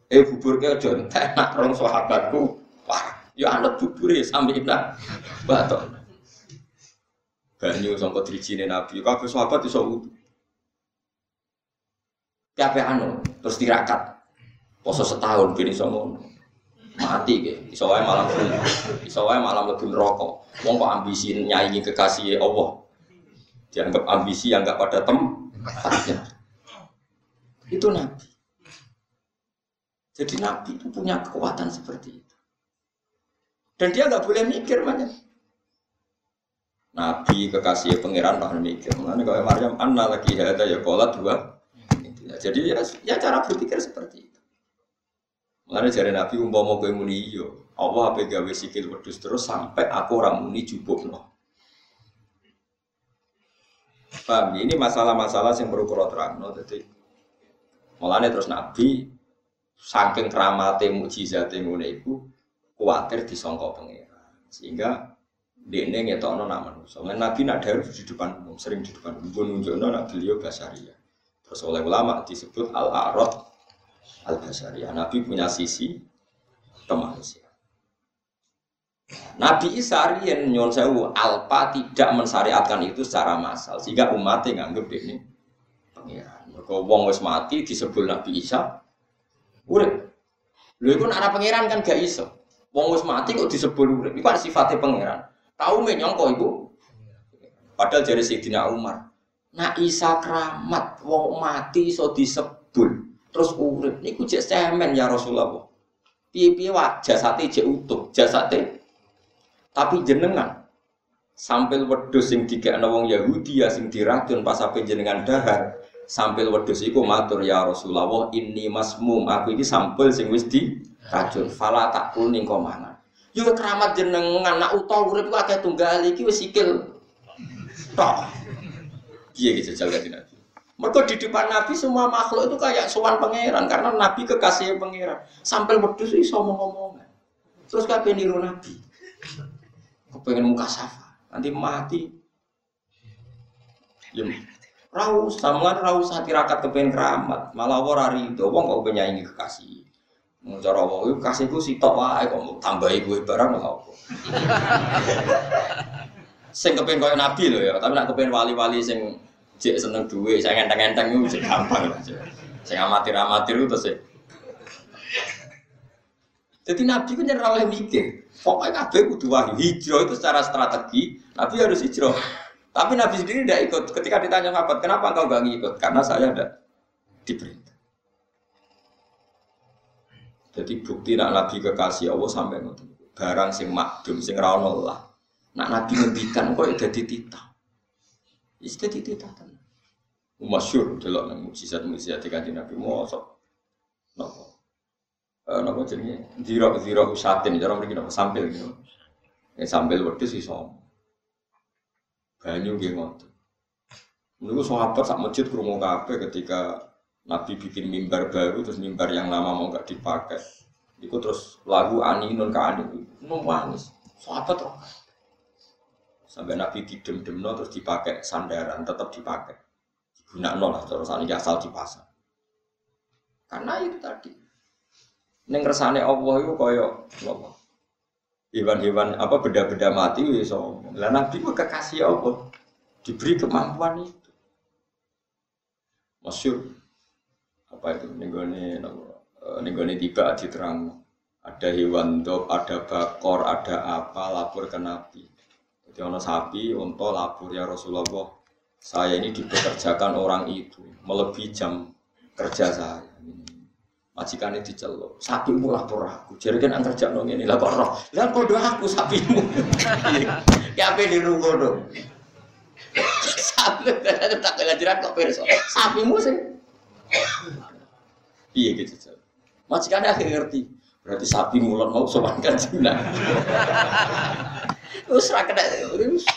Speaker 1: Eh buburnya aja entek nak rong sahabatku. Wah, ya anak bubure sampe nak batok banyu sangka drijine Nabi. Kabeh sahabat iso wudu. Kabeh anu terus tirakat. Poso setahun ben iso ngono. Mati ke, iso wae malam iso wae malam lebih neraka. Wong kok ambisi nyaingi kekasih Allah. Dianggap ambisi yang enggak pada tempatnya. Itu Nabi. Jadi Nabi itu punya kekuatan seperti itu. Dan dia nggak boleh mikir banyak. Nabi kekasih pangeran tak mikir. Mana kalau Maryam anna lagi ada ya kolat dua. Jadi ya, ya cara berpikir seperti itu. Mana jari Nabi umpama kowe muni iya, Allah apa gawe sikil wedhus terus sampai aku ora muni jubukno. Paham? Ini masalah-masalah yang perlu kalau terang. No? Jadi, mulanya terus Nabi saking keramate mujizat ngono iku kuatir disangka pangeran. Sehingga dia ini ngetokno nama manusia. Nabi nak harus di depan umum, sering di depan umum. Nunjukno nak beliau basaria. Terus oleh ulama disebut al arad al basaria. Nabi punya sisi kemanusiaan. Nabi Isa yang nyon sewu alpa tidak mensyariatkan itu secara massal sehingga umatnya nganggep ini pengiran. Mereka wong wis mati disebut Nabi Isa urip. Lha iku nek pangeran kan gak iso. Wong wis mati kok disebut urip. Iku sifatnya pangeran. Tahu menyongko ibu. Padahal dari Sayyidina Umar. Nah Isa keramat, wong mati so disebul. Terus urip, ini jek semen ya Rasulullah. Piye-piye wah jasate jek utuh, jasate. Tapi jenengan sambil wedhus sing dikekno wong Yahudi ya sing diracun pas sampai jenengan dahar. Sambil wedhus iku matur ya Rasulullah, ini masmum, aku ini sampel sing wis diracun. Fala tak kuning kok. Yo keramat jenengan nak utah urip ku akeh tunggal iki wis sikil. Tok. Piye gitu jajal kanjeng Nabi. Mereka di depan Nabi semua makhluk itu kayak sowan pangeran karena Nabi kekasih pangeran. Sampai wedhus iso ngomong Terus kabeh niru Nabi. Kepengen muka safa, nanti mati. Ya, Raus, samuan raus hati rakat kepengen keramat, malah ora rido, wong kok penyanyi kekasih. Cara wong iku kasihku sitok wae kok tambahi gue barang lho apa. sing kepen koyo nabi lho ya, tapi nak kepen wali-wali sing jek seneng duwe, saya ngenteng-ngenteng iku sing gampang lah. Sing amatir-amatir itu sih. Jadi Nabi kan nyerah oleh mikir. Pokoknya kabeh kudu wahyu. Hijrah itu secara strategi, Nabi harus hijrah. Tapi Nabi sendiri tidak ikut. Ketika ditanya sahabat, kenapa engkau gak ngikut? Karena saya ada diberi. Jadi bukti nak Nabi kekasih Allah sampai ngoten. Barang sing makdum sing ra lah. Nak Nabi ngendikan kok dadi titah. Wis dadi titah tenan. Masyhur delok nang mukjizat-mukjizat kanjeng Nabi mosok. Napa? Eh napa jenenge? Zira zira usatin cara mriki napa sampil gitu. Ya sambil wedhus iso. Banyu nggih ngoten. Niku sahabat sak masjid krungu kabeh ketika Nabi bikin mimbar baru terus mimbar yang lama mau nggak dipakai. Itu terus lagu aninun ke anin, nangis. Sahabat roh. Sampai Nabi didem no terus dipakai sandaran, tetap dipakai. Guna nol lah terus asal dipasang. Karena itu tadi. Neng resane Allah itu koyo Allah. Hewan-hewan apa beda-beda mati so. Lah Nabi itu kekasih Allah. Diberi kemampuan itu. Masyur apa itu nenggone eh, nenggone tiba diterang ada hewan dok, ada bakor, ada apa lapor ke Nabi. Jadi ono sapi, unta lapor ya Rasulullah. Saya ini dipekerjakan orang itu melebihi jam kerja saya. Majikan ini diceluk, sapi mu lapor aku. Jadi kan kerja nong ini lapor roh. Lah kodo aku sapimu. ya apa di rumah dong. Sapi tak kelajaran kok perso. Sapimu sih. Iya gitu. Majikan akhirnya ngerti. Berarti sapi mulut mau sopan kan Cina. Terus rakyat terus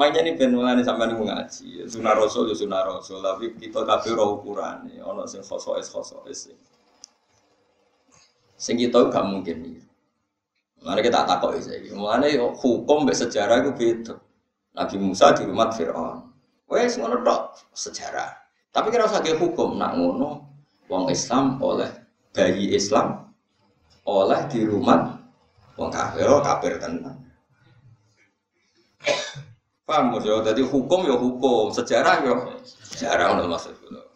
Speaker 1: Makanya ini ben mulane sampean ngaji. Sunah Rasul ya sunah Rasul, tapi kita kabeh roh ukurane. Ana sing khosoes khosoes sing. Sing kita gak mungkin nih. Mulane kita takok iki. Mulane hukum mbek sejarah itu beda. Nabi Musa di rumah Fir'aun. Wes ngono tok sejarah. Tapi kira usah hukum nak ngono wong Islam oleh bayi Islam oleh di rumah wong kafir oh, kafir tenan. Paham ya? Jadi hukum ya hukum, sejarah ya sejarah ono maksud kulo.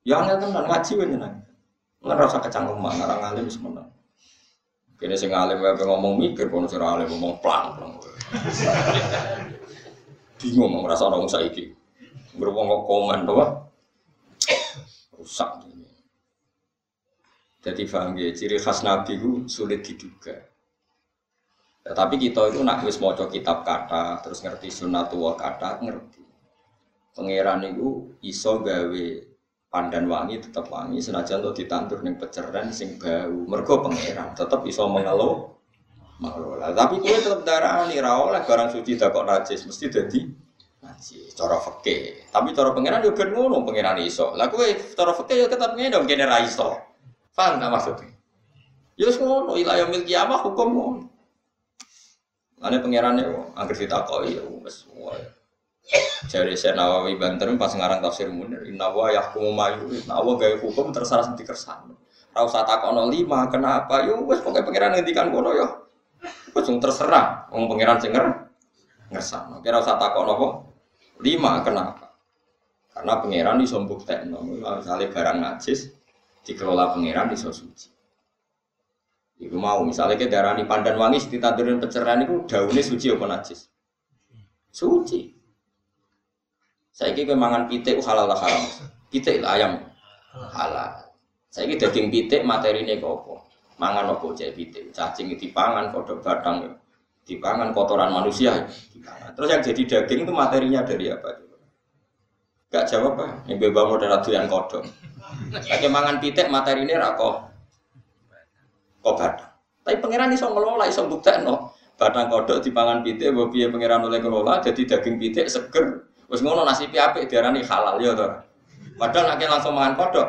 Speaker 1: Ya angel tenan ngaji wae nyenang. Ora usah kecangkeman, ora ngalim wis menang. Kene sing alim wae ngomong mikir kono sing alim ngomong plang plang. Bingung mau ngerasa orang saiki. Berwong komen doa. Rusak ini. Jadi paham ya, ciri khas Nabi itu sulit diduga. Ya, tapi kita itu nak wis maca kitab kata, terus ngerti sunatullah kata, ngerti. Pangeran itu iso gawe pandan wangi tetap wangi senajan tuh ditandur ning peceran sing bau. Mergo pangeran tetap iso mengelola mengelola. Tapi kue tetap darah nih oleh barang suci tak kok najis mesti jadi najis. Cara fakih. Tapi cara pangeran juga ngono pangeran iso. Lah kue cara fakih ya tetap ngene kene ra iso. Paham gak maksudnya? Ya ngono ila yaumil kiamah hukum ngono. Ane kita kau ya wes semua. Jadi saya Nawawi Banten pas ngarang tafsir Munir, Inna wa yahkumu mayu, Inna wa gaya hukum terserah sendiri kersan. Rau tak kono lima, kenapa? Yo wes pokoknya pangeran ngendikan kono yo. Wes terserah, wong pangeran cenger ngersan. Kira usah tak kono kok lima, kenapa? Karena pangeran disombuk tekno, misalnya barang najis dikelola pangeran di suci. Iku mau misalnya ke darah ini pandan wangi ditandurin pencerahan itu daunnya suci apa najis? Suci. Saya kira mangan pitik halal lah haram. Pitik lah ayam halal. Saya kira daging pitik materi ini apa? Mangan apa jadi pitik? Cacing dipangan, kodok batang dipangan kotoran manusia. Terus yang jadi daging itu materinya dari apa? Gak jawab apa? Yang bebas model yang kodok. Lagi mangan pitik materi ini rakoh kok batang. Tapi pangeran iso ngelola, iso no. Batang kodok dipangan pitik, mbok piye pangeran oleh ngelola jadi daging pitik seger. Wis ngono nasi apik diarani halal ya to. Padahal nek langsung mangan kodok.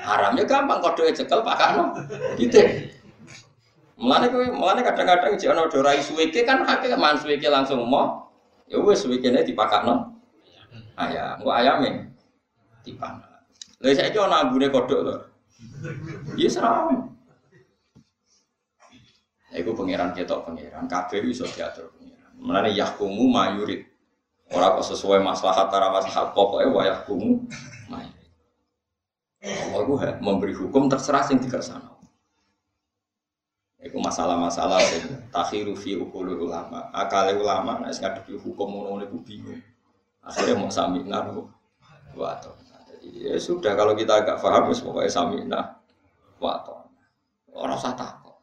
Speaker 1: Haramnya gampang kodoknya cekel pakakno pitik. Mulane kowe mulane kadang-kadang jek ana dorai suweke kan akeh mangan suweke langsung mau. Ya wis suwekene dipakakno. Ayam, kok ayame dipangan. Lha saiki ana ambune kodok to. Ya seram. Iku pangeran ketok pangeran, kabeh iso diatur pangeran. Mulane yahkumu mayurid. Ora kok sesuai maslahat tara maslahat pokoke wa yahkumu. Allah memberi hukum terserah sing dikersano. Iku masalah-masalah sing takhiru fi ukulul ulama. Akale ulama nek ngadepi hukum ngono niku bingung. Akhirnya mau samina wato. Jadi ya sudah kalau kita agak paham ya pokoknya samina wato. Orang usah takut.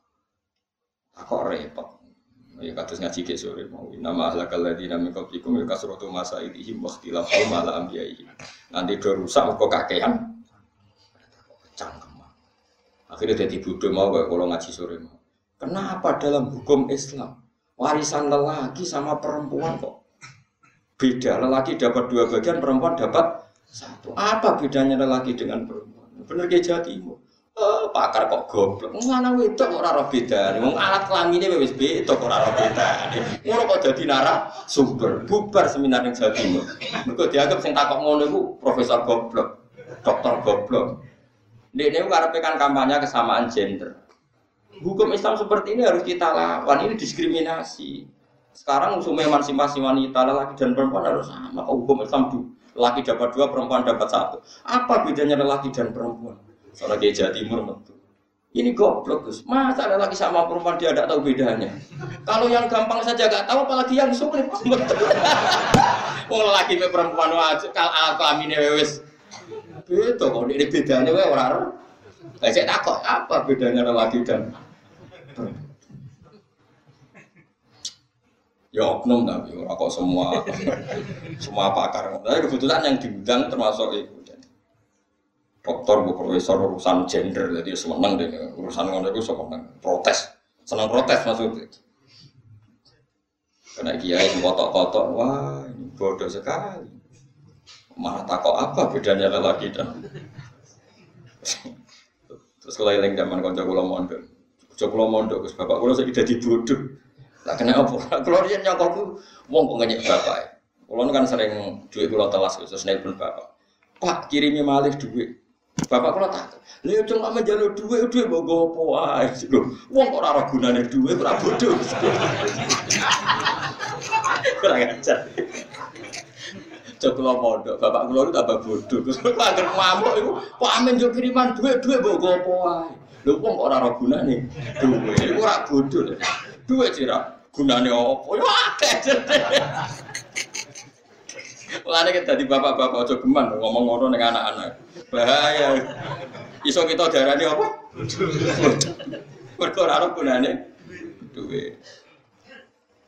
Speaker 1: Kok repot. Ya kados ngaji ke sore mau. Nama ahlakal ladina min qablikum ya kasratu masailihim wa ikhtilafahum ala anbiya'ihim. Nanti do rusak kok kakean. Akhirnya jadi bodoh mau kalau ngaji sore mau. Kenapa dalam hukum Islam warisan lelaki sama perempuan kok beda? Lelaki dapat dua bagian, perempuan dapat satu. Apa bedanya lelaki dengan perempuan? Benar kayak Jawa Timur. Oh, pakar kok goblok. Mana wedok kok ora beda. Wong alat kelamine wis beda kok ora bedane. Ngono kok dadi nara sumber bubar seminar ning Jawa Timur. Mergo dianggap sing takok ngono iku profesor goblok, dokter goblok. Niku karepe kan kampanye kesamaan gender. Hukum Islam seperti ini harus kita lawan. Ini diskriminasi. Sekarang usul emansipasi wanita lelaki dan perempuan harus sama. Hukum Islam laki dapat dua, perempuan dapat satu. Apa bedanya lelaki dan perempuan? Soalnya kayak Jawa Timur metu. Ini goblok Gus. Masa lagi sama perempuan dia tidak tahu bedanya? Kalau yang gampang saja gak tahu, apalagi yang sulit. Wong lagi me perempuan wajib kal kelamin wis. Beda kok ini bedanya wae ora ora. Lah cek takok apa bedanya lelaki dan Ya oknum tapi ora kok semua. Semua pakar. Tapi kebetulan yang diundang termasuk itu dokter, bu profesor urusan gender, jadi seneng deh. Urusan ngono itu seneng protes, seneng protes maksudnya. Kena kiai kotok-kotok, wah ini bodoh sekali. Malah takut apa bedanya lelaki dan terus yang zaman konco kulo mondok, konco kulo mondok, terus bapak kulo saya jadi bodoh. Tak kena apa? Kalau dia nyokokku, wong kok ngenyek bapak. Kulo kan sering duit kulo telas, terus nelpon bapak. Pak kirimi malih duit. Bapak kula tak. Lha yo cuma menjaluk dhuwit dhuwit mbok gopo wae. Lho, wong kok ora gunane dhuwit ora bodoh. Kurang ajar. Kula mondok, bapak kula itu tambah bodoh. Terus kok anggere ngamuk iku, kok amen yo kiriman dhuwit dhuwit mbok gopo wae. Lho kok ora ora gunane dhuwit. Iku ora bodoh. Dhuwit sira gunane opo? Yo akeh. Mulane kita di bapak-bapak aja geman ngomong ngono ning anak-anak. Bahaya. Iso kita darani apa? Mergo ora ono gunane duwe.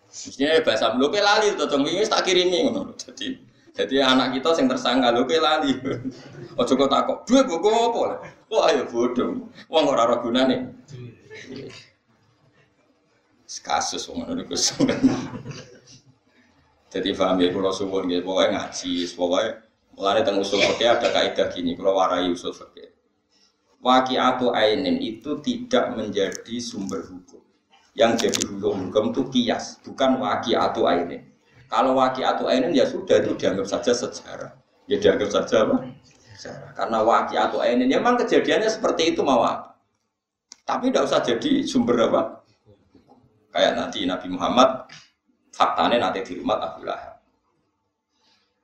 Speaker 1: Mestinya bahasa lho lali to tong tak kirimi. Jadi jadi anak kita sing tersangka lho lali. Aja kok takok, duwe kok apa? Wah ayo bodoh. Wong ora ora gunane. Kasus wong ngono jadi paham ya kalau suwun gitu, pokoknya ngaji, pokoknya mulai tentang usul fikih ada kaidah gini, kalau warai usul fikih. atau ainin itu tidak menjadi sumber hukum. Yang jadi hukum hukum itu kias, bukan atau ainin. Kalau atau ainin ya sudah itu dianggap saja sejarah. Ya dianggap saja apa? Sejarah. Karena atau ainin ya memang kejadiannya seperti itu mau Tapi tidak usah jadi sumber apa? Kayak nanti Nabi Muhammad faktanya nanti di rumah Abu Lahab.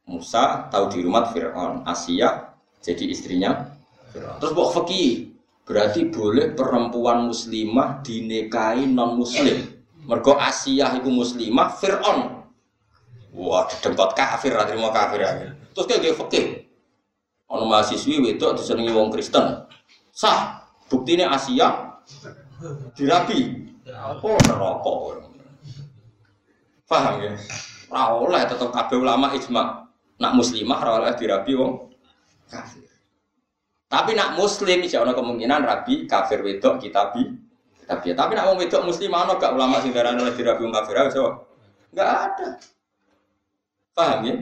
Speaker 1: Musa tahu di rumah Fir'aun, Asia jadi istrinya. Terus bawa fakih, berarti boleh perempuan muslimah dinikahi non muslim. Mergo Asia itu muslimah, Fir'aun. Wah, dengkot kafir, terima kafir ya. Terus kayak fakih. Ono mahasiswi wedok disenengi wong Kristen. Sah, buktinya Asia dirabi. Oh, neraka. Paham ya? Ora oleh tetep kabeh ulama ijma. Nak muslimah ora oleh dirabi wong kafir. Tapi nak muslim iso ana kemungkinan rabi kafir wedok kitabi. Tapi tapi nak wong wedok muslim ana gak ulama sing darane oleh dirabi wong kafir iso? Enggak ada. Paham ya?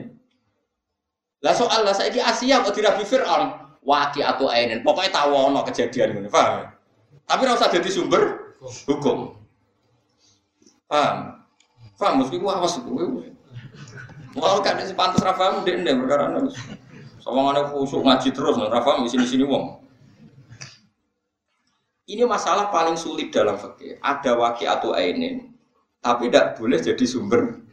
Speaker 1: Lah soal lah saiki Asia kok dirabi Fir'aun, waki atau ainin. Pokoknya tahu ono kejadian ini, paham? Ya? Tapi ora usah jadi sumber hukum. Paham? Faham mesti gua awas itu. Mau kan si pantas Rafa dek dek perkara. Sama mana khusyuk ngaji terus, Rafa di sini sini wong. Ini masalah paling sulit dalam fikih. Ada wakil atau ainin, tapi tidak boleh jadi sumber.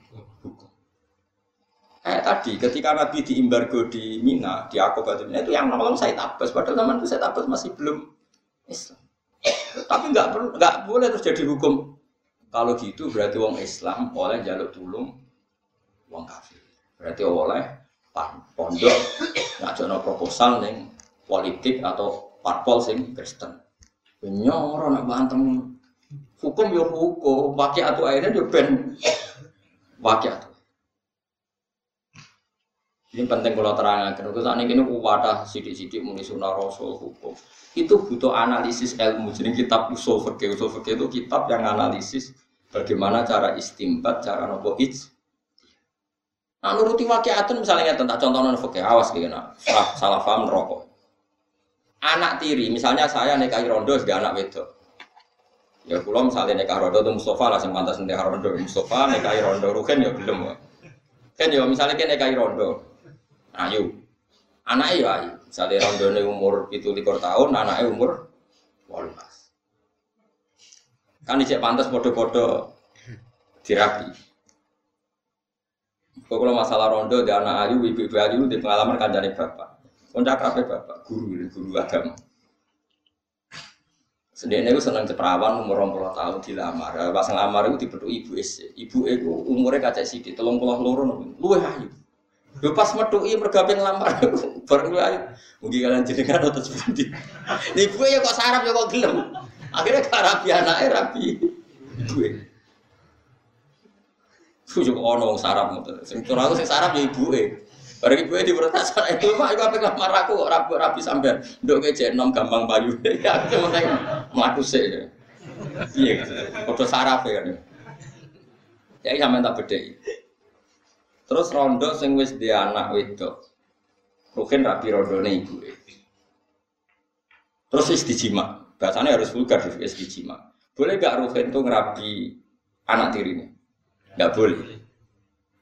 Speaker 1: Kayak tadi, ketika Nabi diimbargo di Mina, di Mina itu yang nolong saya tabas. Padahal zaman itu saya tabas masih belum Islam. Tapi nggak nggak boleh terus jadi hukum kalau gitu berarti wong Islam oleh jaluk tulung wong kafir. Berarti oleh pondok ngajono proposal neng politik atau parpol sing Kristen. Nyoro nak bantem hukum yo hukum, wakil atau akhirnya yo ben wakil atau. Ini penting kalau terangkan. Kalau saat ini wadah sidik-sidik muni sunnah rasul hukum. Itu butuh analisis ilmu. Jadi kitab usul fikih, usul fikih itu kitab yang analisis Bagaimana cara istimbat, cara nopo ij. Nah, nuruti wakiatun misalnya tentang contoh non fakir awas gitu. Salah, salah paham rokok. Anak tiri, misalnya saya nikahi rondo sebagai anak wedok. Ya kulo misalnya nikah rondo itu Mustafa lah yang pantas nikah rondo. Mustafa nikahi rondo, Ruhen ya belum. Kan ya misalnya kita nikahi rondo. Ayu. Anak ya ayu. Misalnya rondo ini umur itu likur tahun, anaknya umur 18. Kan ijek pantas podo-podo dirapi. Kalau masalah rondo di anak ayu, ibu-ibu ayu di pengalaman kan jadi bapak. Kondak rapi bapak, guru guru agama. Sendiri itu seneng ceperawan umur 20 tahun dilamar. Pas ngelamar itu dipethuk ibu es. Ibu itu umurnya kacek sithik, 32 luwih ayu. Lho pas metuki mergawe ngelamar bareng luwih ayu. Mugi kalian jenengan atau seperti. Ibu ya kok sarap ya kok gelem. Akhirnya gak rapi anaknya rapi. Ibu Tujuh ono sarap ngoten. Sing aku sing sarap ya ibuke. Bareng ibuke diprotes itu mak iku apik lamar aku kok rapi rapi sampean. Nduk kece nom gampang payu. Ya aku penting mlaku sik. Iya, padha saraf ya kan. Ya sampean tak bedheki. Terus rondo sing wis di anak wedok. Mungkin rapi rondone ibuke. Terus wis dijima. Bahasanya harus vulgar wis dijima. Boleh gak Ruhin tuh ngerapi anak tirinya? Tidak boleh.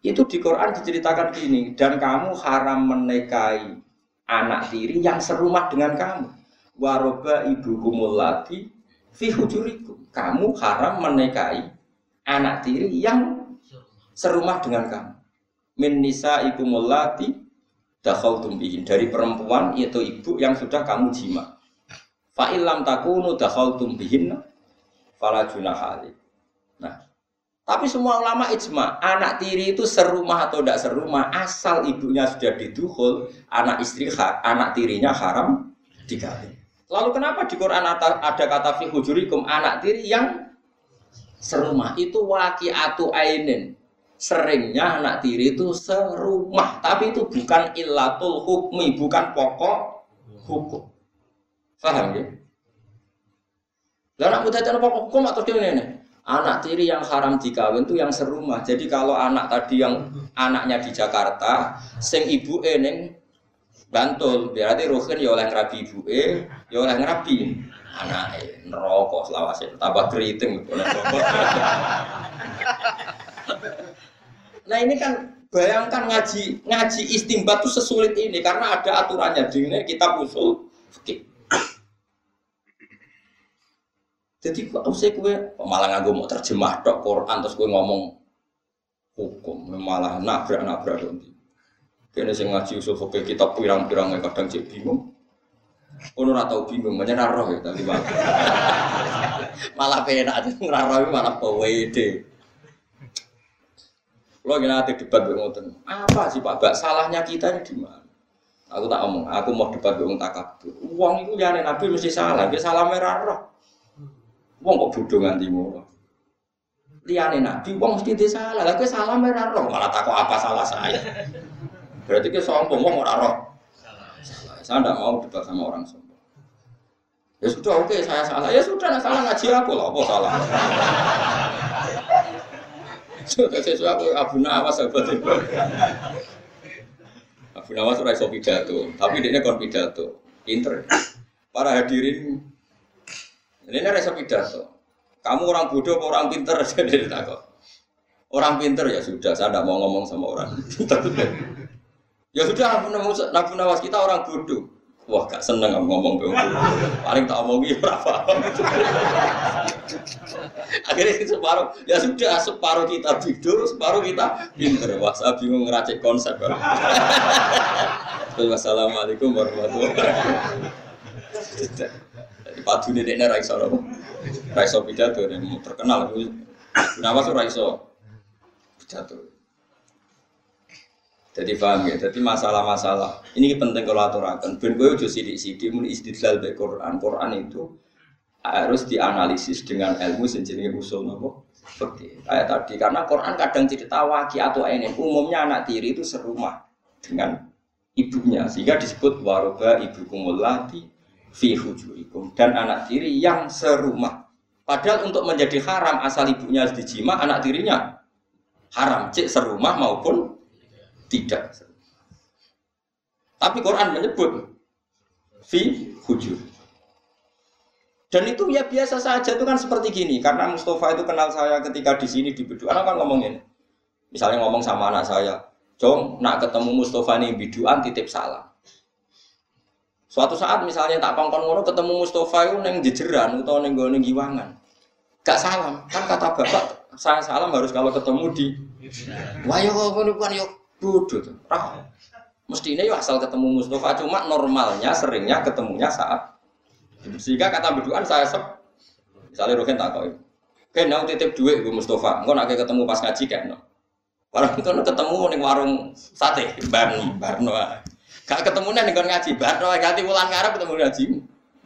Speaker 1: Itu di Quran diceritakan gini, dan kamu haram menikahi anak tiri yang serumah dengan kamu. Waroba ibu kumulati fi hujurikum. Kamu haram menikahi anak tiri yang serumah dengan kamu. Min nisa ibu mulati dakhal tumbihin dari perempuan yaitu ibu yang sudah kamu jima. Fa'ilam takunu dakhal tumbihin fala junah Nah, tapi semua ulama ijma, anak tiri itu serumah atau tidak serumah, asal ibunya sudah diduhul, anak istri, anak tirinya haram dikawin. Lalu kenapa di Quran ada kata fi hujurikum anak tiri yang serumah? Itu waqi'atu ainin. Seringnya anak tiri itu serumah, tapi itu bukan illatul hukmi, bukan pokok hukum. Paham ya? Lalu anak muda pokok hukum atau gimana? Anak tiri yang haram dikawin itu yang serumah. Jadi kalau anak tadi yang anaknya di Jakarta, sing ibu eneng Bantul, berarti Ruhin ya oleh ngerabi ibu e, ya oleh ngerabi anak e, nerokok selawase, tambah keriting Nah ini kan bayangkan ngaji ngaji istimbat itu sesulit ini karena ada aturannya di kita usul fikih. Jadi kok usah kue malah nganggo mau terjemah dok Quran terus kue ngomong hukum malah nabrak nabrak dong. Kene sing ngaji usul fikih kitab pirang-pirang kadang cek bingung. Ono ora tau bingung, banyak roh ya tapi malah. malah penak ngraro malah pawede. Lo gina nanti debat ngoten. Apa sih Pak Bak salahnya kita ini di mana? Aku tak omong, aku mau debat dengan takabur. Uang itu ya Nabi mesti salah, dia salah merah roh. Wong kok bodoh nganti ngono. Liyane nabi wong mesti dia salah. Lah kowe salah ora roh, malah takut apa salah saya. Berarti ke sombong wong ora roh. Salah. Saya tidak mau debat sama orang sombong. Ya sudah oke okay, saya salah. Ya sudah nah, salah ngaji aku lah, apa salah. Sudah sesuai aku Abu Nawas sahabat. Abu Nawas ora iso pidato, tapi dia kon pidato. Pinter. Para hadirin ini rasa pidato. Kamu orang bodoh atau orang pinter jadi takut. Orang pinter ya sudah, saya tidak mau ngomong sama orang ya sudah, nabi nawas kita orang bodoh. Wah, gak seneng aku ngomong ke Paling tak omong ya berapa. Akhirnya separuh, ya sudah separuh kita bodoh, separuh kita pinter. Wah, saya bingung ngeracik konsep. Wassalamualaikum warahmatullahi wabarakatuh. Padu ini dia raiso loh, raiso pidato terkenal. Kenapa tuh raiso pidato? Jadi paham ya, jadi masalah-masalah. Ini penting kalau aturakan. Ben gue udah sidik-sidik mun istidlal be Quran. Quran itu harus dianalisis dengan ilmu sejenis usul nopo seperti kayak tadi. Karena Quran kadang cerita waki atau ini. Umumnya anak tiri itu serumah dengan ibunya. Sehingga disebut waroba ibu kumulati fi hujurikum dan anak tiri yang serumah. Padahal untuk menjadi haram asal ibunya harus dijima, anak tirinya haram. Cek serumah maupun tidak. Tapi Quran menyebut fi hujur. Dan itu ya biasa saja itu kan seperti gini karena Mustafa itu kenal saya ketika di sini di Bedu. Anak kan ngomongin, misalnya ngomong sama anak saya, Jong, nak ketemu Mustafa nih biduan titip salam. Suatu saat misalnya tak kongkon ngono ketemu Mustafa itu neng jejeran atau neng gue giwangan. Gak salam, kan kata bapak saya salam harus kalau ketemu di. Wah yo ngono yo bodoh tuh. Rah. Mestinya asal ketemu Mustafa cuma normalnya seringnya ketemunya saat sehingga kata berduaan saya sep, Misalnya Rohin tak kau. Kayak nau titip duit gue Mustafa. Engkau nak ketemu pas ngaji kayak no. Barang itu ketemu nih warung sate, barno, barno. Gak ketemu nih nih ngaji, barno. Ganti bulan ngarep ketemu ngaji.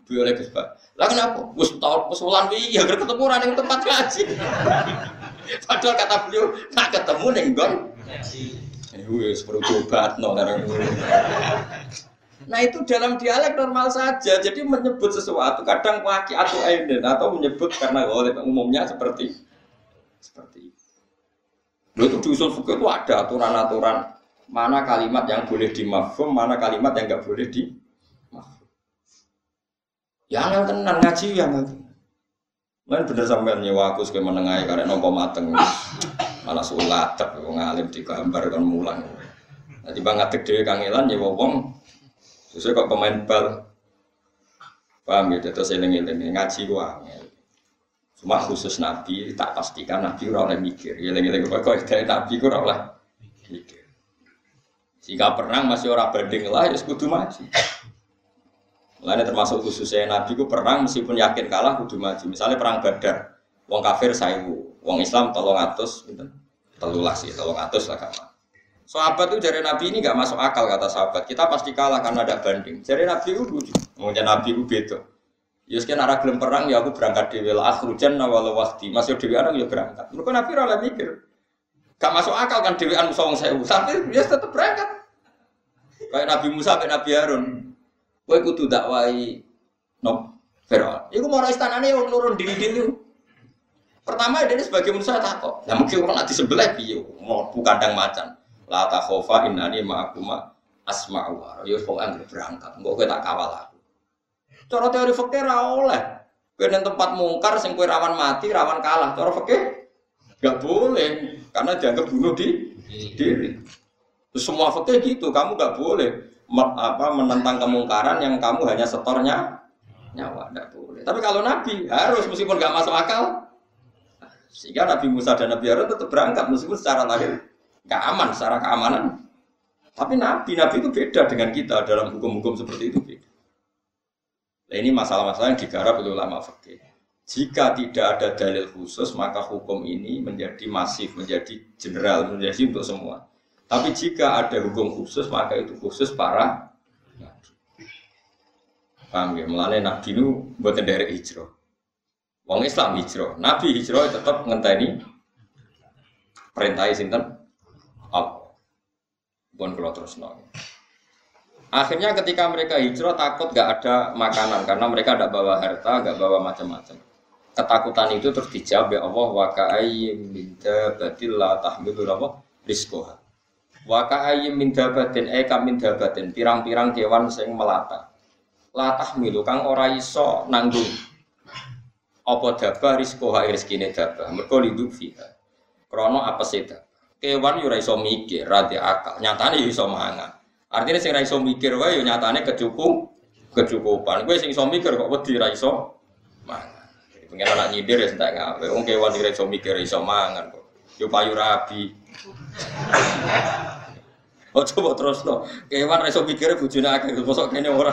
Speaker 1: Dua oleh Gus Lah kenapa? Gus tahun pesulan wi, ya ketemu orang yang tempat ngaji. Padahal kata beliau, nak ketemu nih gon. Wes perlu no Nah itu dalam dialek normal saja. Jadi menyebut sesuatu kadang waki atau aiden atau menyebut karena oleh umumnya seperti seperti itu. Itu di usul fikih itu ada aturan-aturan mana kalimat yang boleh dimafhum, mana kalimat yang nggak boleh di Yang yang tenang ngaji yang Lain bener sampean nyewa aku sebagai menengahi karena nopo mateng. Malah sulat, tapi ngalim di gambar kan mulang. Nanti banget gede kangelan nyewa wong Sesuai kok pemain bal. Paham gitu, terus eling-eling ngaji gua. Cuma khusus Nabi, tak pastikan Nabi ora oleh mikir. Eling-eling kok dari Nabi ora oleh mikir. Jika perang masih orang banding lah, ya kudu maju. Lainnya termasuk khususnya Nabi ku perang meskipun yakin kalah kudu maju. Misalnya perang Badar, wong kafir saiwu, wong Islam tolong atus, telulas sih, tolong atus lah kamu. Sahabat itu dari Nabi ini nggak masuk akal kata sahabat. Kita pasti kalah karena ada banding. Dari Nabi itu lucu. Mungkin Nabi itu beda. Ya sekian arah gelem perang ya aku berangkat di wilayah akhrujan nawal wahdi. Masih dewi anak ya berangkat. Mereka Nabi rela mikir. Gak masuk akal kan dewi anu sawang saya. Tapi dia tetap berangkat. Kayak Nabi Musa kayak Nabi Harun. Kowe kudu dakwai no Firaun. Iku mau istanane yang nurun diri-diri. Pertama dia sebagai manusia takut. Nah mungkin orang nanti sebelah piye mau kandang macan. La takhofa innani ma'akuma asma'u wa Ya kok anggere berangkat. Engko kowe tak kawal aku. Cara teori fikih ra oleh. Kowe nang tempat mungkar sing kowe rawan mati, rawan kalah. Cara fikih enggak boleh karena dianggap bunuh di diri. Semua fikih gitu, kamu enggak boleh apa menentang kemungkaran yang kamu hanya setornya nyawa, enggak boleh. Tapi kalau Nabi harus meskipun enggak masuk akal, sehingga Nabi Musa dan Nabi Harun tetap berangkat meskipun secara lahir nggak aman secara keamanan. Tapi nabi nabi itu beda dengan kita dalam hukum-hukum seperti itu beda. Nah, ini masalah-masalah yang digarap oleh ulama fikih. Jika tidak ada dalil khusus, maka hukum ini menjadi masif, menjadi general, menjadi untuk semua. Tapi jika ada hukum khusus, maka itu khusus para nabi. Paham ya? Nabi itu buat dari hijrah. Wong Islam hijrah, nabi hijrah tetap ngenteni perintah sinten. Bukan kalau terus nol. Akhirnya ketika mereka hijrah takut gak ada makanan karena mereka tidak bawa harta, gak bawa macam-macam. Ketakutan itu terus dijawab ya Allah wa ka'ayyim min dabatin la tahmilu apa rizqoha. Wa ka'ayyim min dabatin e min dabatin pirang-pirang kewan sing melata. La tahmilu kang ora iso nanggung apa dabah rizqoha rezekine dabah. Mergo liduk fiha. Krana apa seda kewan yo ora iso mikir, ra akal. Nyatane yo iso mangan. Artinya sing iso mikir wae yo nyatane kecukup kecukupan. Kowe sing iso mikir kok wedi ra iso mangan. Jadi pengen anak nyindir ya entek ngawe. Wong kewan iso mikir iso mangan kok. Yo payu rabi. Oh coba terus no, kewan reso mikir bujune akeh, bosok kene ora.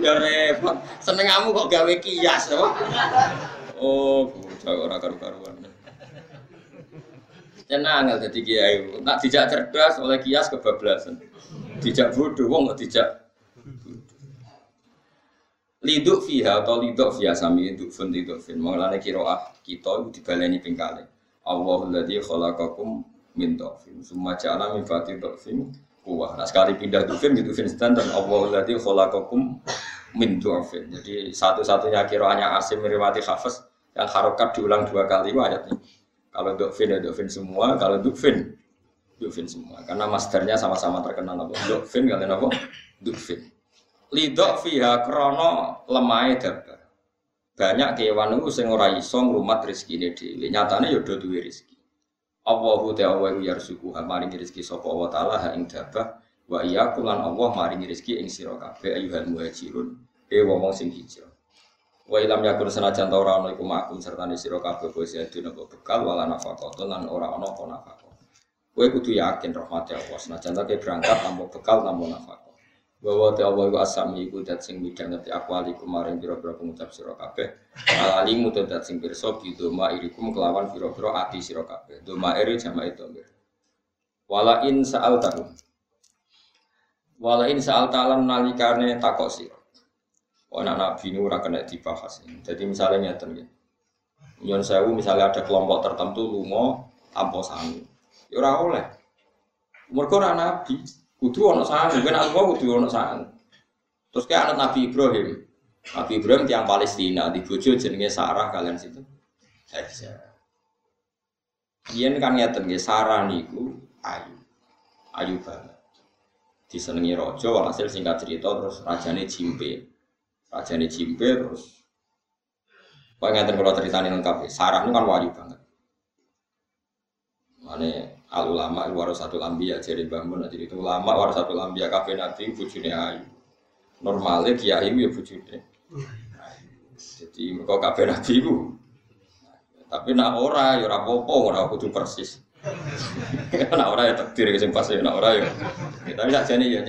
Speaker 1: ya repot, seneng kamu kok gawe kias, apa? Oh, bocah ora karu-karuan. Tenang nggak jadi kiai. Nak dijak cerdas oleh kias kebablasan. Dijak bodoh, wong nggak dijak. Liduk fiha atau liduk fiha sami liduk fun liduk fin. Mengalami kiroah kita itu dibaleni pingkale. Allahul ladzi min dhafin. Summa ja'ala min dhafin kuwah. Nah sekali pindah dufin gitu fin standar Allahul ladzi khalaqakum min dhafin. Jadi satu-satunya kiroahnya Asim meriwati Hafiz yang harokat diulang dua kali itu ayatnya. Kalau dokfin ya dokfin semua, kalau dukfin dukfin semua. Karena masternya sama-sama terkenal apa? Dokfin kalian apa? Dukfin. Lidok fiha krono lemai dabar. Banyak kewan itu sing ora iso ngrumat rezekine dhewe. Nyatane ya do duwe rezeki. Allahu ta'ala wa yarzuqu ha maringi rezeki sapa wa ta'ala ha ing dabah wa iya kulan Allah maringi rezeki ing sira kabeh ayuhal muhajirun. E wong sing hijrah. Wa ilam yakun senajan ta ora ana iku serta sira kabeh sedhe nopo bekal wala nafaqah lan ora ana apa nafaqah. Kowe kudu yakin rahmat Allah senajan ta berangkat tanpa bekal tanpa nafaqah. Bahwa te Allah iku asami iku dat sing midhangeti akwali kemarin pira-pira pengucap sira kabeh. Alalimu te dat sing pirsa irikum kelawan pira-pira ati sira kabeh. Doma iri jama itu wala in sa'al tahum wala in sa'al talan nalikane takok sira. Anak nabi ini ora kena dibahas. Jadi misalnya nyata nih, nyon sewu misalnya ada kelompok tertentu lumo tanpa sangu, ya ora oleh. Mereka ora nabi, kudu ono sangu, kan aku kudu ono sangu. Terus kayak anak Nabi Ibrahim, Nabi Ibrahim tiang Palestina di bojo jenenge Sarah kalian situ. Hajar. Yen kan ngeten nggih Sarah niku ayu. Ayu banget. Disenengi raja walhasil singkat cerita terus rajane jimpe. Rajane Jimbe terus Kau ngerti kalau ceritanya lengkap ya. Sarah itu kan wajib banget. Mana al ulama satu lambiya jadi bangun jadi itu ulama satu lambiya kafe nanti bujune ayu. Normalnya kiai ya bujune. Jadi mereka kafe nanti itu. Tapi nak ora ya ora apa-apa ora kudu persis. nak ora ya takdir sing pas ya nak ora ya. Tapi sakjane ya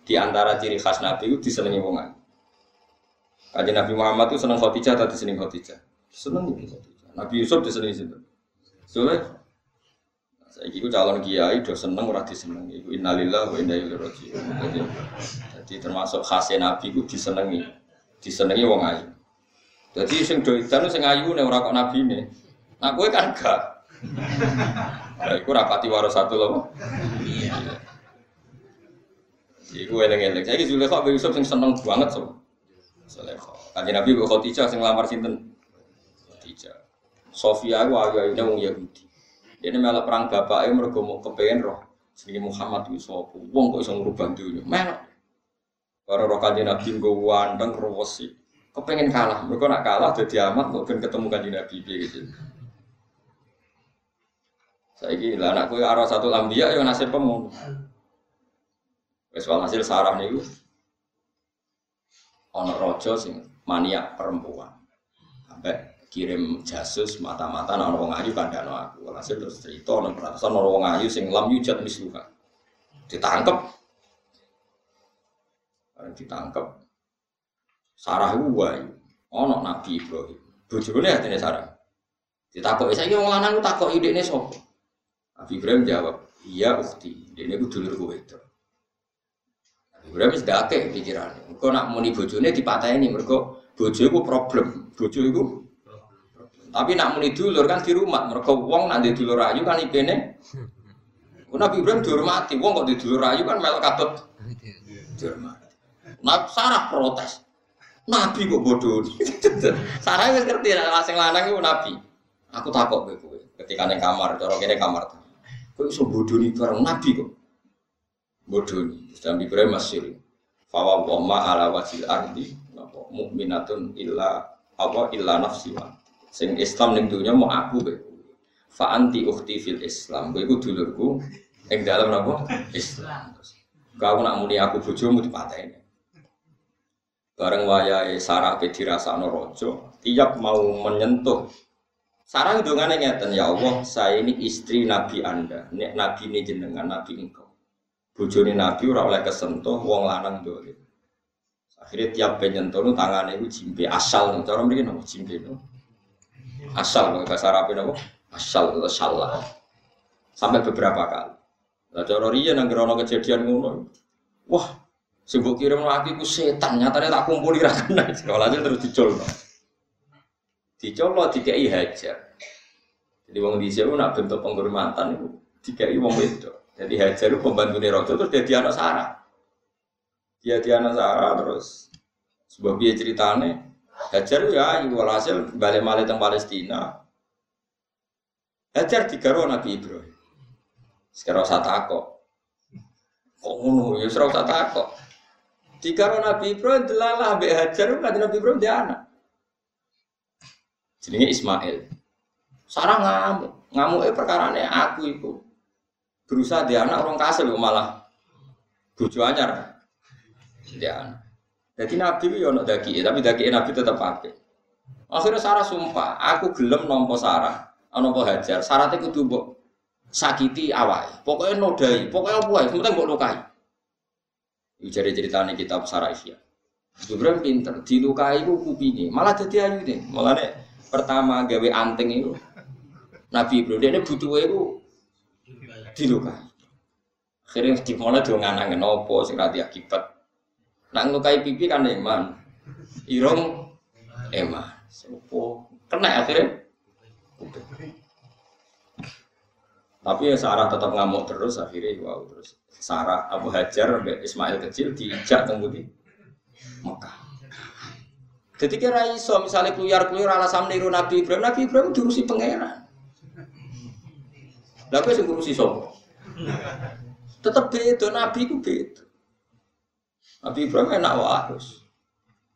Speaker 1: di antara ciri khas nabi itu disenengi wong Kajian Nabi Muhammad itu senang Khadijah atau diseneng Khadijah? Seneng Khadijah. Nabi Yusuf diseneng situ. Soalnya saya itu calon kiai do seneng ora diseneng. Iku innalillah wa inna ilaihi raji'un. Jadi, termasuk khasnya Nabi itu disenengi. Disenengi wong ayu. Jadi sing do itu sing ayu nek ora kok nabi ne. Nah kowe kan gak. Lah iku rapati waras satu loh. Iya. Iku eleng-eleng. Saya Zulekha Abu Yusuf sing seneng banget so. Sulekho. Kanjeng Nabi kok Khadijah sing lamar sinten? Khadijah. Sofia ku ayu-ayune wong Yahudi. Dia malah perang bapaknya mergo mau kepengen roh. Jenenge Muhammad ku sapa? Wong kok iso ngrubah dunya. Melok. Para roh kanjeng Nabi nggo wandeng rewesi. Kepengen kalah. Mereka nak kalah jadi amat kok ben ketemu kanjeng Nabi gitu. Saiki lah anakku arah satu lambiya yo nasib pemung. Wes walhasil sarah niku ono rojo sing maniak perempuan sampai kirim jasus mata-mata nang wong ayu kandhano aku. Hasil terus cerita nang ono wong ayu sing lam yujat misluka ditangkep. Barang ditangkep. Sarah wae. Ono Nabi Ibrahim. Bojone atine Sarah. Ditakoki saiki wong lanang takoki idekne sapa? Nabi Ibrahim jawab iya ukti. Dene ku dulurku wedok Ibrahim wis dake pikiran. Engko nak muni bojone dipateni mergo bojo iku problem. Bojo iku tapi nak muni dulur kan di rumah. Mergo wong nak di dulur ayu kan ipene Nabi Ibrahim dihormati, wong kok di dulur ayu kan melok katut dihormati. Nah, Sarah protes. Nabi kok bodoh. Sarah wis ngerti nek sing lanang iku nabi. Aku takok kowe ketika ning kamar, cara kene kamar. Kowe iso bodoni bareng nabi kok bodoh nih. Dan Ibrahim masih fawa wama ala wajil ardi napa mukminatun illa apa illa nafsiwa. Sing Islam ning dunya mau aku be. Fa anti ukhti fil Islam. Kowe iku dulurku ing dalam napa Islam. Kau nak muni aku bojomu dipateni. Bareng wayahe Sarah pe dirasakno raja, tiap mau menyentuh Sarah hidungannya ngeten ya Allah, saya ini istri Nabi Anda, nek Nabi ini jenengan, Nabi engkau bojone Nabi ora oleh kesentuh wong lanang dolim. Akhirnya tiap penyentuh nu itu jimbe asal nih. Cara mereka nopo jimbe nu. Asal bahasa Arab nopo asal salah. Sampai beberapa kali. Lah cara riya nang gerono kejadian ngono. Wah, sibuk kirim lagi ku setan. Nyatanya tak kumpul di kena. Sekolahnya terus dicol. Dicol lo dikai hajar. Jadi wong di sini nak bentuk penghormatan itu dikai wong itu. Jadi Hajar itu pembantu Rojo terus jadi anak Sarah. Dia dia anak Sarah terus sebuah biaya ceritanya Hajar ya ibu hasil balik balik teng Palestina. Hajar digaruh Nabi Ibrahim. Sekarang saya takut. Kok ngono ya serau saya takut. Digaruh Nabi Ibrahim delalah be Hajar kan Nabi Ibrahim dia anak. Jenenge Ismail. Sarah ngamuk, ngamuk eh perkara aku itu berusaha dia anak orang kasih malah bucu anyar dia anak. Jadi Nabi itu yono daki, tapi daki Nabi tetap pakai. Akhirnya Sarah sumpah, aku gelem nompo Sarah, nompo Hajar. Sarah itu kudu sakiti awai, pokoknya nodai, pokoknya apa ya, sementing mbok lukai. Jadi ceritanya kitab Sarah Ihya. Ibrahim pinter, dilukai ku kupingi, malah jadi ayu deh. Malah nih pertama gawe anting itu Nabi Ibrahim dia butuh itu dilukai. Akhirnya dimulai dong nganangin nopo sing akibat. Nak ngelukai pipi kan iman, irong eman. Sopo kena akhirnya. Tapi ya Sarah tetap ngamuk terus akhirnya wow terus. Sarah Abu Hajar Ismail kecil diijak kemudian Mekah. Jadi kira iso misalnya keluyar keluyar alasan niru Nabi Ibrahim, Nabi Ibrahim diurusi pangeran. Lalu sing ngurusi sopo? Tetap beda, Nabi itu beda. Nabi Ibrahim enak harus.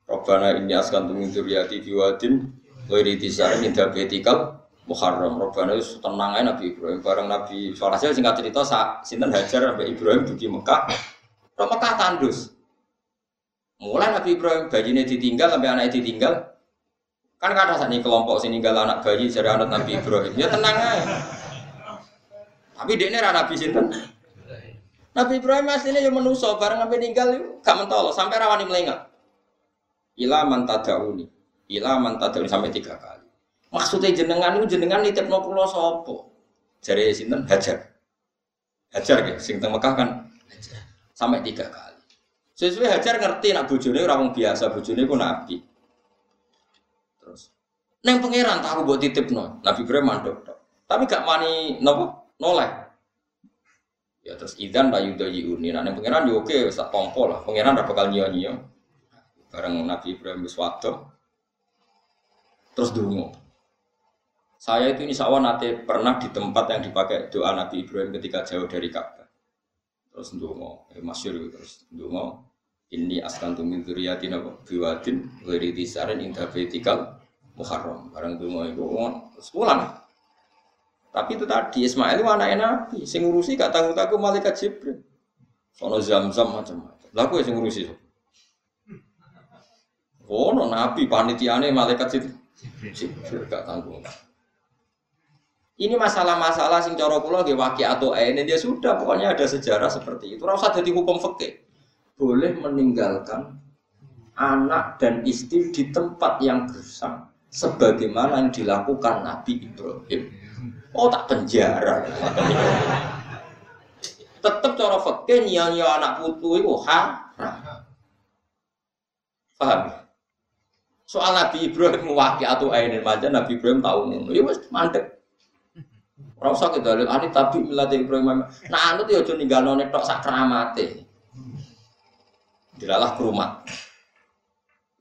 Speaker 1: Robbana ini askan tumin duriyati biwadin Wairi tisarin indah betikal Muharram Robbana itu tenang aja Nabi Ibrahim Bareng Nabi Soalnya singkat cerita Sinten Hajar Nabi Ibrahim di Mekah Roh Mekah tandus Mulai Nabi Ibrahim bayinya ditinggal sampai anaknya ditinggal. Kan kata saat ini kelompok sini tinggal anak bayi dari anak Nabi Ibrahim. Ya tenang aja. Tapi dia ini Nabi sinten. Nabi Ibrahim aslinya yang menuso bareng Nabi tinggal itu gak mentol sampai rawani melengak. Ila mantadauni. Ila mantadauni sampai tiga kali. Maksudnya jenengan itu jenengan nitip no pulau sopo. Jadi sinten hajar. Hajar ya, sing teng Mekah kan. Sampai tiga kali. Sesuai Hajar ngerti nak bojone orang biasa, bojone ku nabi. Terus neng pangeran tahu buat titip no, Nabi Ibrahim mandok Tapi gak mani nopo noleh. Ya terus idan doyi uni. Nah neng pangeran yo oke, tak tompo lah. Pangeran ora bakal nyio. Bareng Nabi Ibrahim wis Terus dungo. Saya itu insya Allah nanti pernah di tempat yang dipakai doa Nabi Ibrahim ketika jauh dari Ka'bah terus ndonga eh, masyhur terus ndonga ini askan min dzurriyyatin apa biwadin ghairi tisarin inda baitikal muharram barang ndonga iku terus pulang tapi itu tadi Ismail itu anak Nabi sing ngurusi gak tanggung tanggung malaikat Jibril sono zam-zam macam-macam lah gue sing ngurusi Oh, no, Nabi panitiane malaikat Jibril gak tanggung. Ini masalah-masalah sing cara kula nggih waki atau ini dia sudah pokoknya ada sejarah seperti itu. Ora usah dadi hukum fikih. Boleh meninggalkan anak dan istri di tempat yang gersang sebagaimana yang dilakukan Nabi Ibrahim. Oh tak penjara. Tetap cara fikih nyanyi anak putu itu haram. Paham? Soal Nabi Ibrahim waki atau ini aja Nabi Ibrahim tahu nih. Ya wis mandek. Ora ke dalil ani tapi milate Ibrahim. Nah anut ya aja ninggalno nek tok sak keramate. Dilalah kerumat.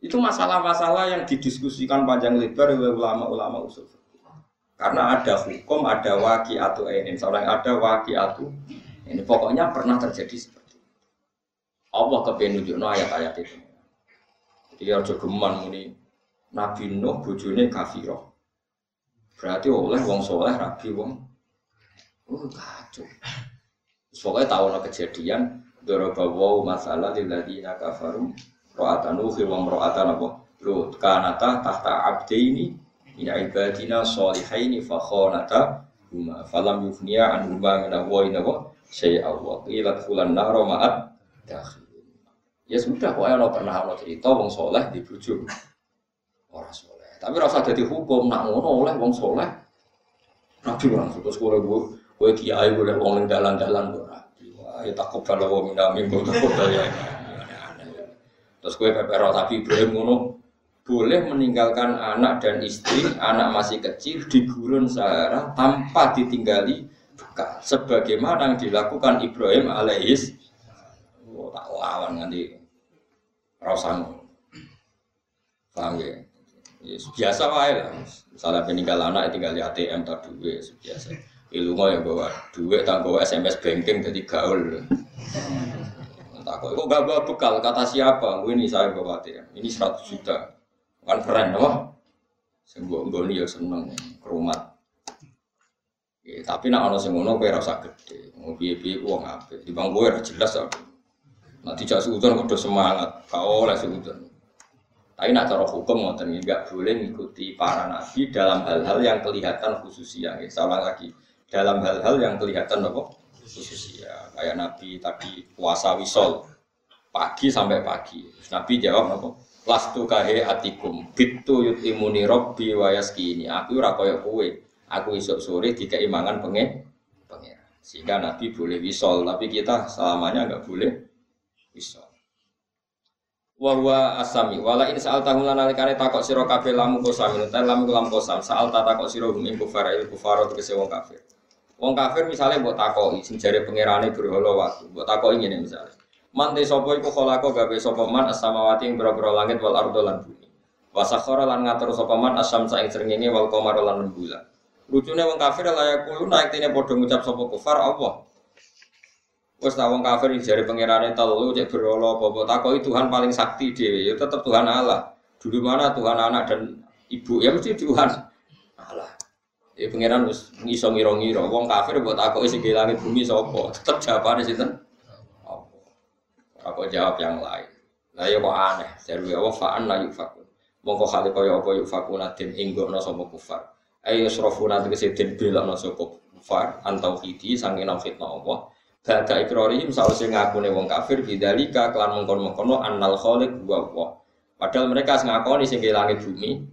Speaker 1: Itu masalah-masalah yang didiskusikan panjang lebar oleh ulama-ulama usul Karena ada hukum, ada waki atau ini, seorang ada waki atau ini. Pokoknya pernah terjadi seperti itu. Allah kepenunjukno ayat-ayat itu. Jadi harus geman muni Nabi Nuh bojone kafiroh. Berarti oleh wong soleh rabi wong. Oh kacau. Pokoknya tahu no kejadian Doroba wow masalah lilladina kafaru Ro'atan uhi wong ro'atan apa kanata tahta abdaini Ina ibadina solihaini fakhonata Huma falam yufniya an huma mina wa ina wa Saya Allah Ilat fulan naro ma'at Ya sudah, pokoknya lo pernah lo cerita wong soleh dibujuk Orang soleh tapi rasa jadi hukum, nak ngono oleh wong soleh. Nabi orang suka sekolah gue, gue kiai boleh wong dalan-dalan gue nabi. Wah, ya takut kalau wong minami takut ya. Terus gue pepero tapi Ibrahim ngono boleh meninggalkan anak dan istri, anak masih kecil di gurun Sahara tanpa ditinggali bekas. Sebagaimana yang dilakukan Ibrahim alaihis. Oh, tak lawan nanti. Rasan. Paham ya? Ya, biasa wae lah. Misalnya peninggal anak tinggal di ATM tak duit biasa. Ilmu ya bawa duit tak bawa SMS banking jadi gaul. Tak kok kok gak bawa bekal kata siapa? Ini saya bawa ATM. Ini 100 juta. Kan keren loh. Sembuh nggoni ya seneng kerumat. Ya, tapi nak ono sing ngono kowe ora usah gede. Mau piye-piye wong apik. Di bang kowe jelas aku. Nah dijak seudon kudu semangat. Kau oleh seudon. Tapi nak cara hukum ngoten nggak boleh mengikuti para nabi dalam hal-hal yang kelihatan khususia. Ya, salah lagi dalam hal-hal yang kelihatan apa khususia. Kayak nabi tadi puasa wisol. pagi sampai pagi. Nabi jawab apa? Lastu kahe atikum bitu yut imuni robbi wayaskini. Aku ora kowe. Aku isuk sore dikai mangan pengen pengen. Sehingga Nabi boleh wisol, tapi kita selamanya nggak boleh wisol. Wahwa asami wala in saal tahun lan alikane takok sira kabeh lamu kosam ta lamu lam kosam saal ta takok sira hum ing kufar il kufar tegese wong kafir. Wong kafir misalnya buat takoki sing jare pangerane berhala waktu, buat takoki ngene misalnya. Man te sapa iku kholako gawe sapa man as-samawati ing boro langit wal ardo lan bumi. Wa sakhara lan ngatur sapa man asam ing srengenge wal qamar lan rembulan. Lucune wong kafir layak kulo naik tine padha ngucap sapa kufar Allah. Wes ta wong kafir jare pangerane telu cek berhala apa takoki Tuhan paling sakti dhewe ya tetep Tuhan Allah. Dulu mana Tuhan anak dan ibu ya mesti Tuhan Allah. Ya pangeran wis ngiso ngira-ngira wong kafir mbok takoki sing langit bumi sapa? Tetep jawabane sinten? Aku jawab yang lain. Lah ya kok aneh. Jadi ya fa'an la yufakun. Mongko kali kaya apa yufakun adin inggono sapa kufar. Ayo srofuna tegese den belokno sapa kufar antau hidi sange fitnah Allah. Bada ikrarihim sause ngakune wong kafir bidzalika kelan mengkon-mengkono annal khaliq wa Allah. Padahal mereka ngakoni sing langit bumi.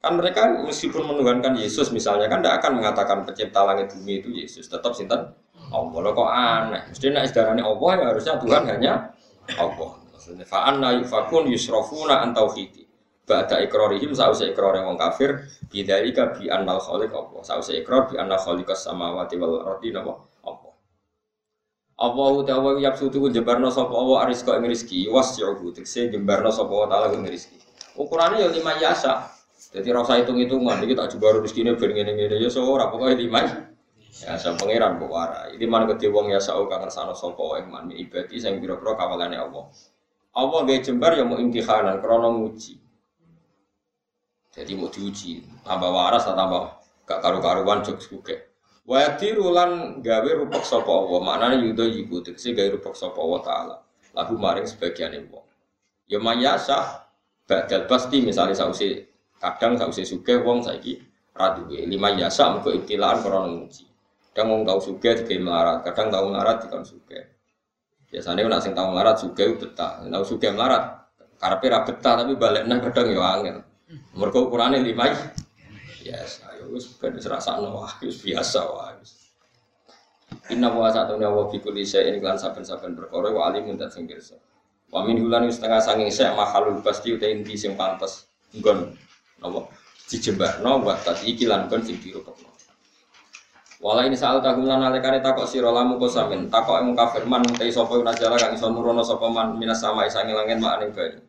Speaker 1: Kan mereka meskipun menuhankan Yesus misalnya kan tidak akan mengatakan pencipta langit bumi itu Yesus, tetap sinten Allah kok aneh. Mesti nek sedarane Allah ya harusnya Tuhan hanya Allah. Maksudnya fa anna yufakun yusrafuna an. Ba'da ikrarihim sause ikrar wong kafir bidzalika bi annal khaliq Allah. Sause ikrar bi anna khaliqas samawati wal ardi napa Allah. Allah ta'ala yapsutu jembarno sapa Allah arisko ing rezeki wasyuhu tekse jembarno sapa Allah taala ing. Ukurannya ya lima yasa. Jadi rasa hitung-hitungan, ini tak coba rezeki ini ben ngene-ngene ya pokoke lima Ya saya pangeran kok warai. Ini mana gede wong ya sau kangen sana sopo yang man ibadi saya biro-biro kawalannya Allah. Allah gaya jembar ya mau imtihanan krono nguji. Jadi mau diuji, tambah waras atau tambah gak karu-karuan jok suke. Wayati rulan gawe rupak sopo Allah, maknanya yudo yibu tegesi gawe rupak sopo Allah taala. Lagu maring sebagian ibu. Ya mayasa, badal pasti misalnya sausi kadang sausi suke wong saiki raduwe lima yasa muka ibtilaan krono nguji. Kadang wong tau suge dikai melarat, kadang tau melarat dikon suge. Biasanya nak sing tau melarat suge betah, tau suge melarat. Karepe ra betah tapi balik nang kadang yo angel. Mergo ukurane lima Yes, ayo wis ben serasakno wah wis biasa wah. Inna wa satu nyawa fi kulli syai'in lan saben-saben perkara wa alimun dan sing pirsa. Wa min hulan setengah sanging sek mahalul pasti uta inti sing pantes nggon napa dijembakno wa tadi iki lan kon sing dirupekno. Wala ini saat tahu lan alekane takok sira lamu kosamin takok emu kafir man te sapa najala kang iso nurono sapa man minas sama isange langit mak ning banyu.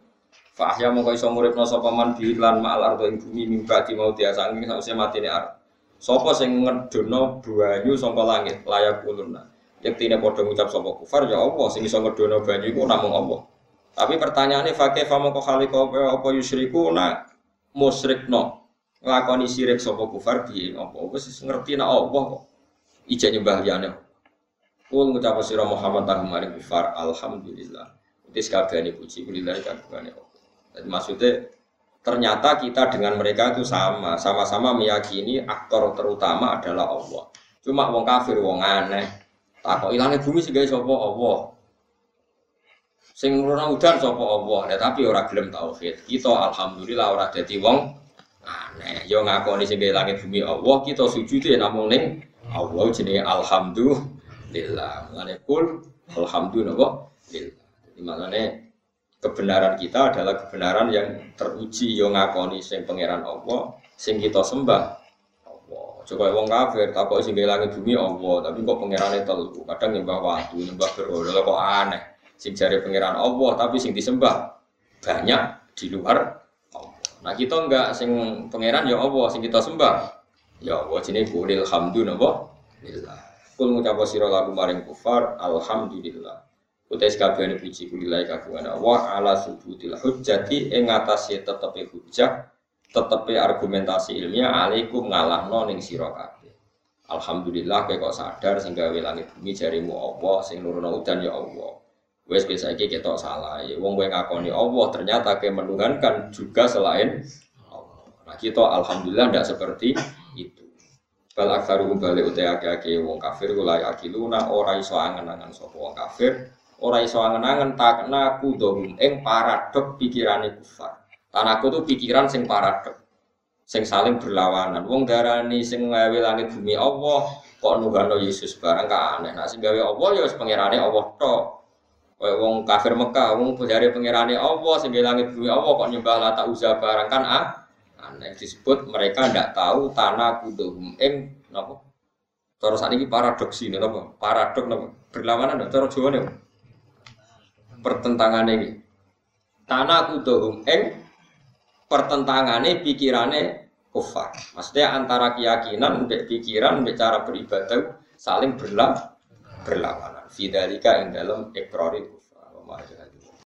Speaker 1: Fa ahya mongko iso muripno sapa man bi lan ma'al ardo bumi mimba di mau dia saking sause matine ar. Sapa sing ngedono banyu saka langit layak uluna. Yektine padha ngucap sapa kufar ya Allah sing iso ngedono banyu iku namung Allah. Tapi pertanyaannya fakih famo kok kali kau apa yusriku na musrikno nglakoni sirik sapa kufar piye apa wis ngerti nek Allah kok ijek nyembah liyane Kul ngucap sira Muhammad tahu maring kufar alhamdulillah. Itu sekabehane puji kulillahi kagungane Allah. Jadi maksudnya ternyata kita dengan mereka itu sama, sama-sama meyakini aktor terutama adalah Allah. Cuma wong kafir, wong aneh. Takok ilangnya bumi sih guys, sapa Allah. Sing nuruna udan sapa Allah, ya, tapi ora gelem tauhid. Kita alhamdulillah ora dadi wong aneh. Yo ngakoni sing langit bumi Allah kita sujud ya namung ning Allah jenenge alhamdulillah. Ngene kul alhamdulillah lillah jadi maknane kebenaran kita adalah kebenaran yang teruji yo ngakoni sing pangeran Allah sing kita sembah Allah. Coba wong kafir takok sing langit bumi Allah tapi kok pangerane telu? Kadang nyembah watu nyembah berhala kok aneh. Sing jare pangeran Allah tapi sing disembah banyak di luar Nah kita enggak sing pangeran ya Allah sing kita sembah. Ya Allah jenenge kulil hamdu napa? Lillah. Kul ngucap sira lagu maring kufar alhamdulillah. Utais kabehane puji kulilai kagungan Allah ala subutil hujjati ing ngatasé tetepe hujjah tetepe argumentasi ilmiah alaikum ngalahno ning sira kabeh. Alhamdulillah kowe kok sadar sing gawe langit bumi jarimu Allah sing nurono udan ya Allah. Wes biasa iki ketok salah. Ya wong kowe ngakoni Allah ternyata ke menuhankan juga selain Allah. Nah kita alhamdulillah tidak seperti itu. Bal aksaru balik utai ake ake wong kafir kulai akiluna ora iso angen-angen sapa wong kafir ora iso angen-angen takna kudohum ing paradok pikirane kufar. Tanaku tuh pikiran sing paradok, sing saling berlawanan. Wong darani sing ngawe langit bumi Allah, kok nunggano Yesus barang ka aneh. Nah sing gawe Allah ya wis Allah tok. Kayak wong kafir Mekah, wong dari pangerane Allah, sing gawe langit bumi Allah kok nyembah Lata Uzza barang kan ah? aneh disebut mereka ndak tahu tanah kudohum ing napa Terus ini paradoks ini, apa? Paradok, apa? Berlawanan, cara Jawa nih. Pertentangan ini. Tanah kudohum eng pertentangannya pikirannya kufar. Maksudnya antara keyakinan, pikiran, cara beribadah saling berlawanan. Fidalika yang dalam ekrori kufar.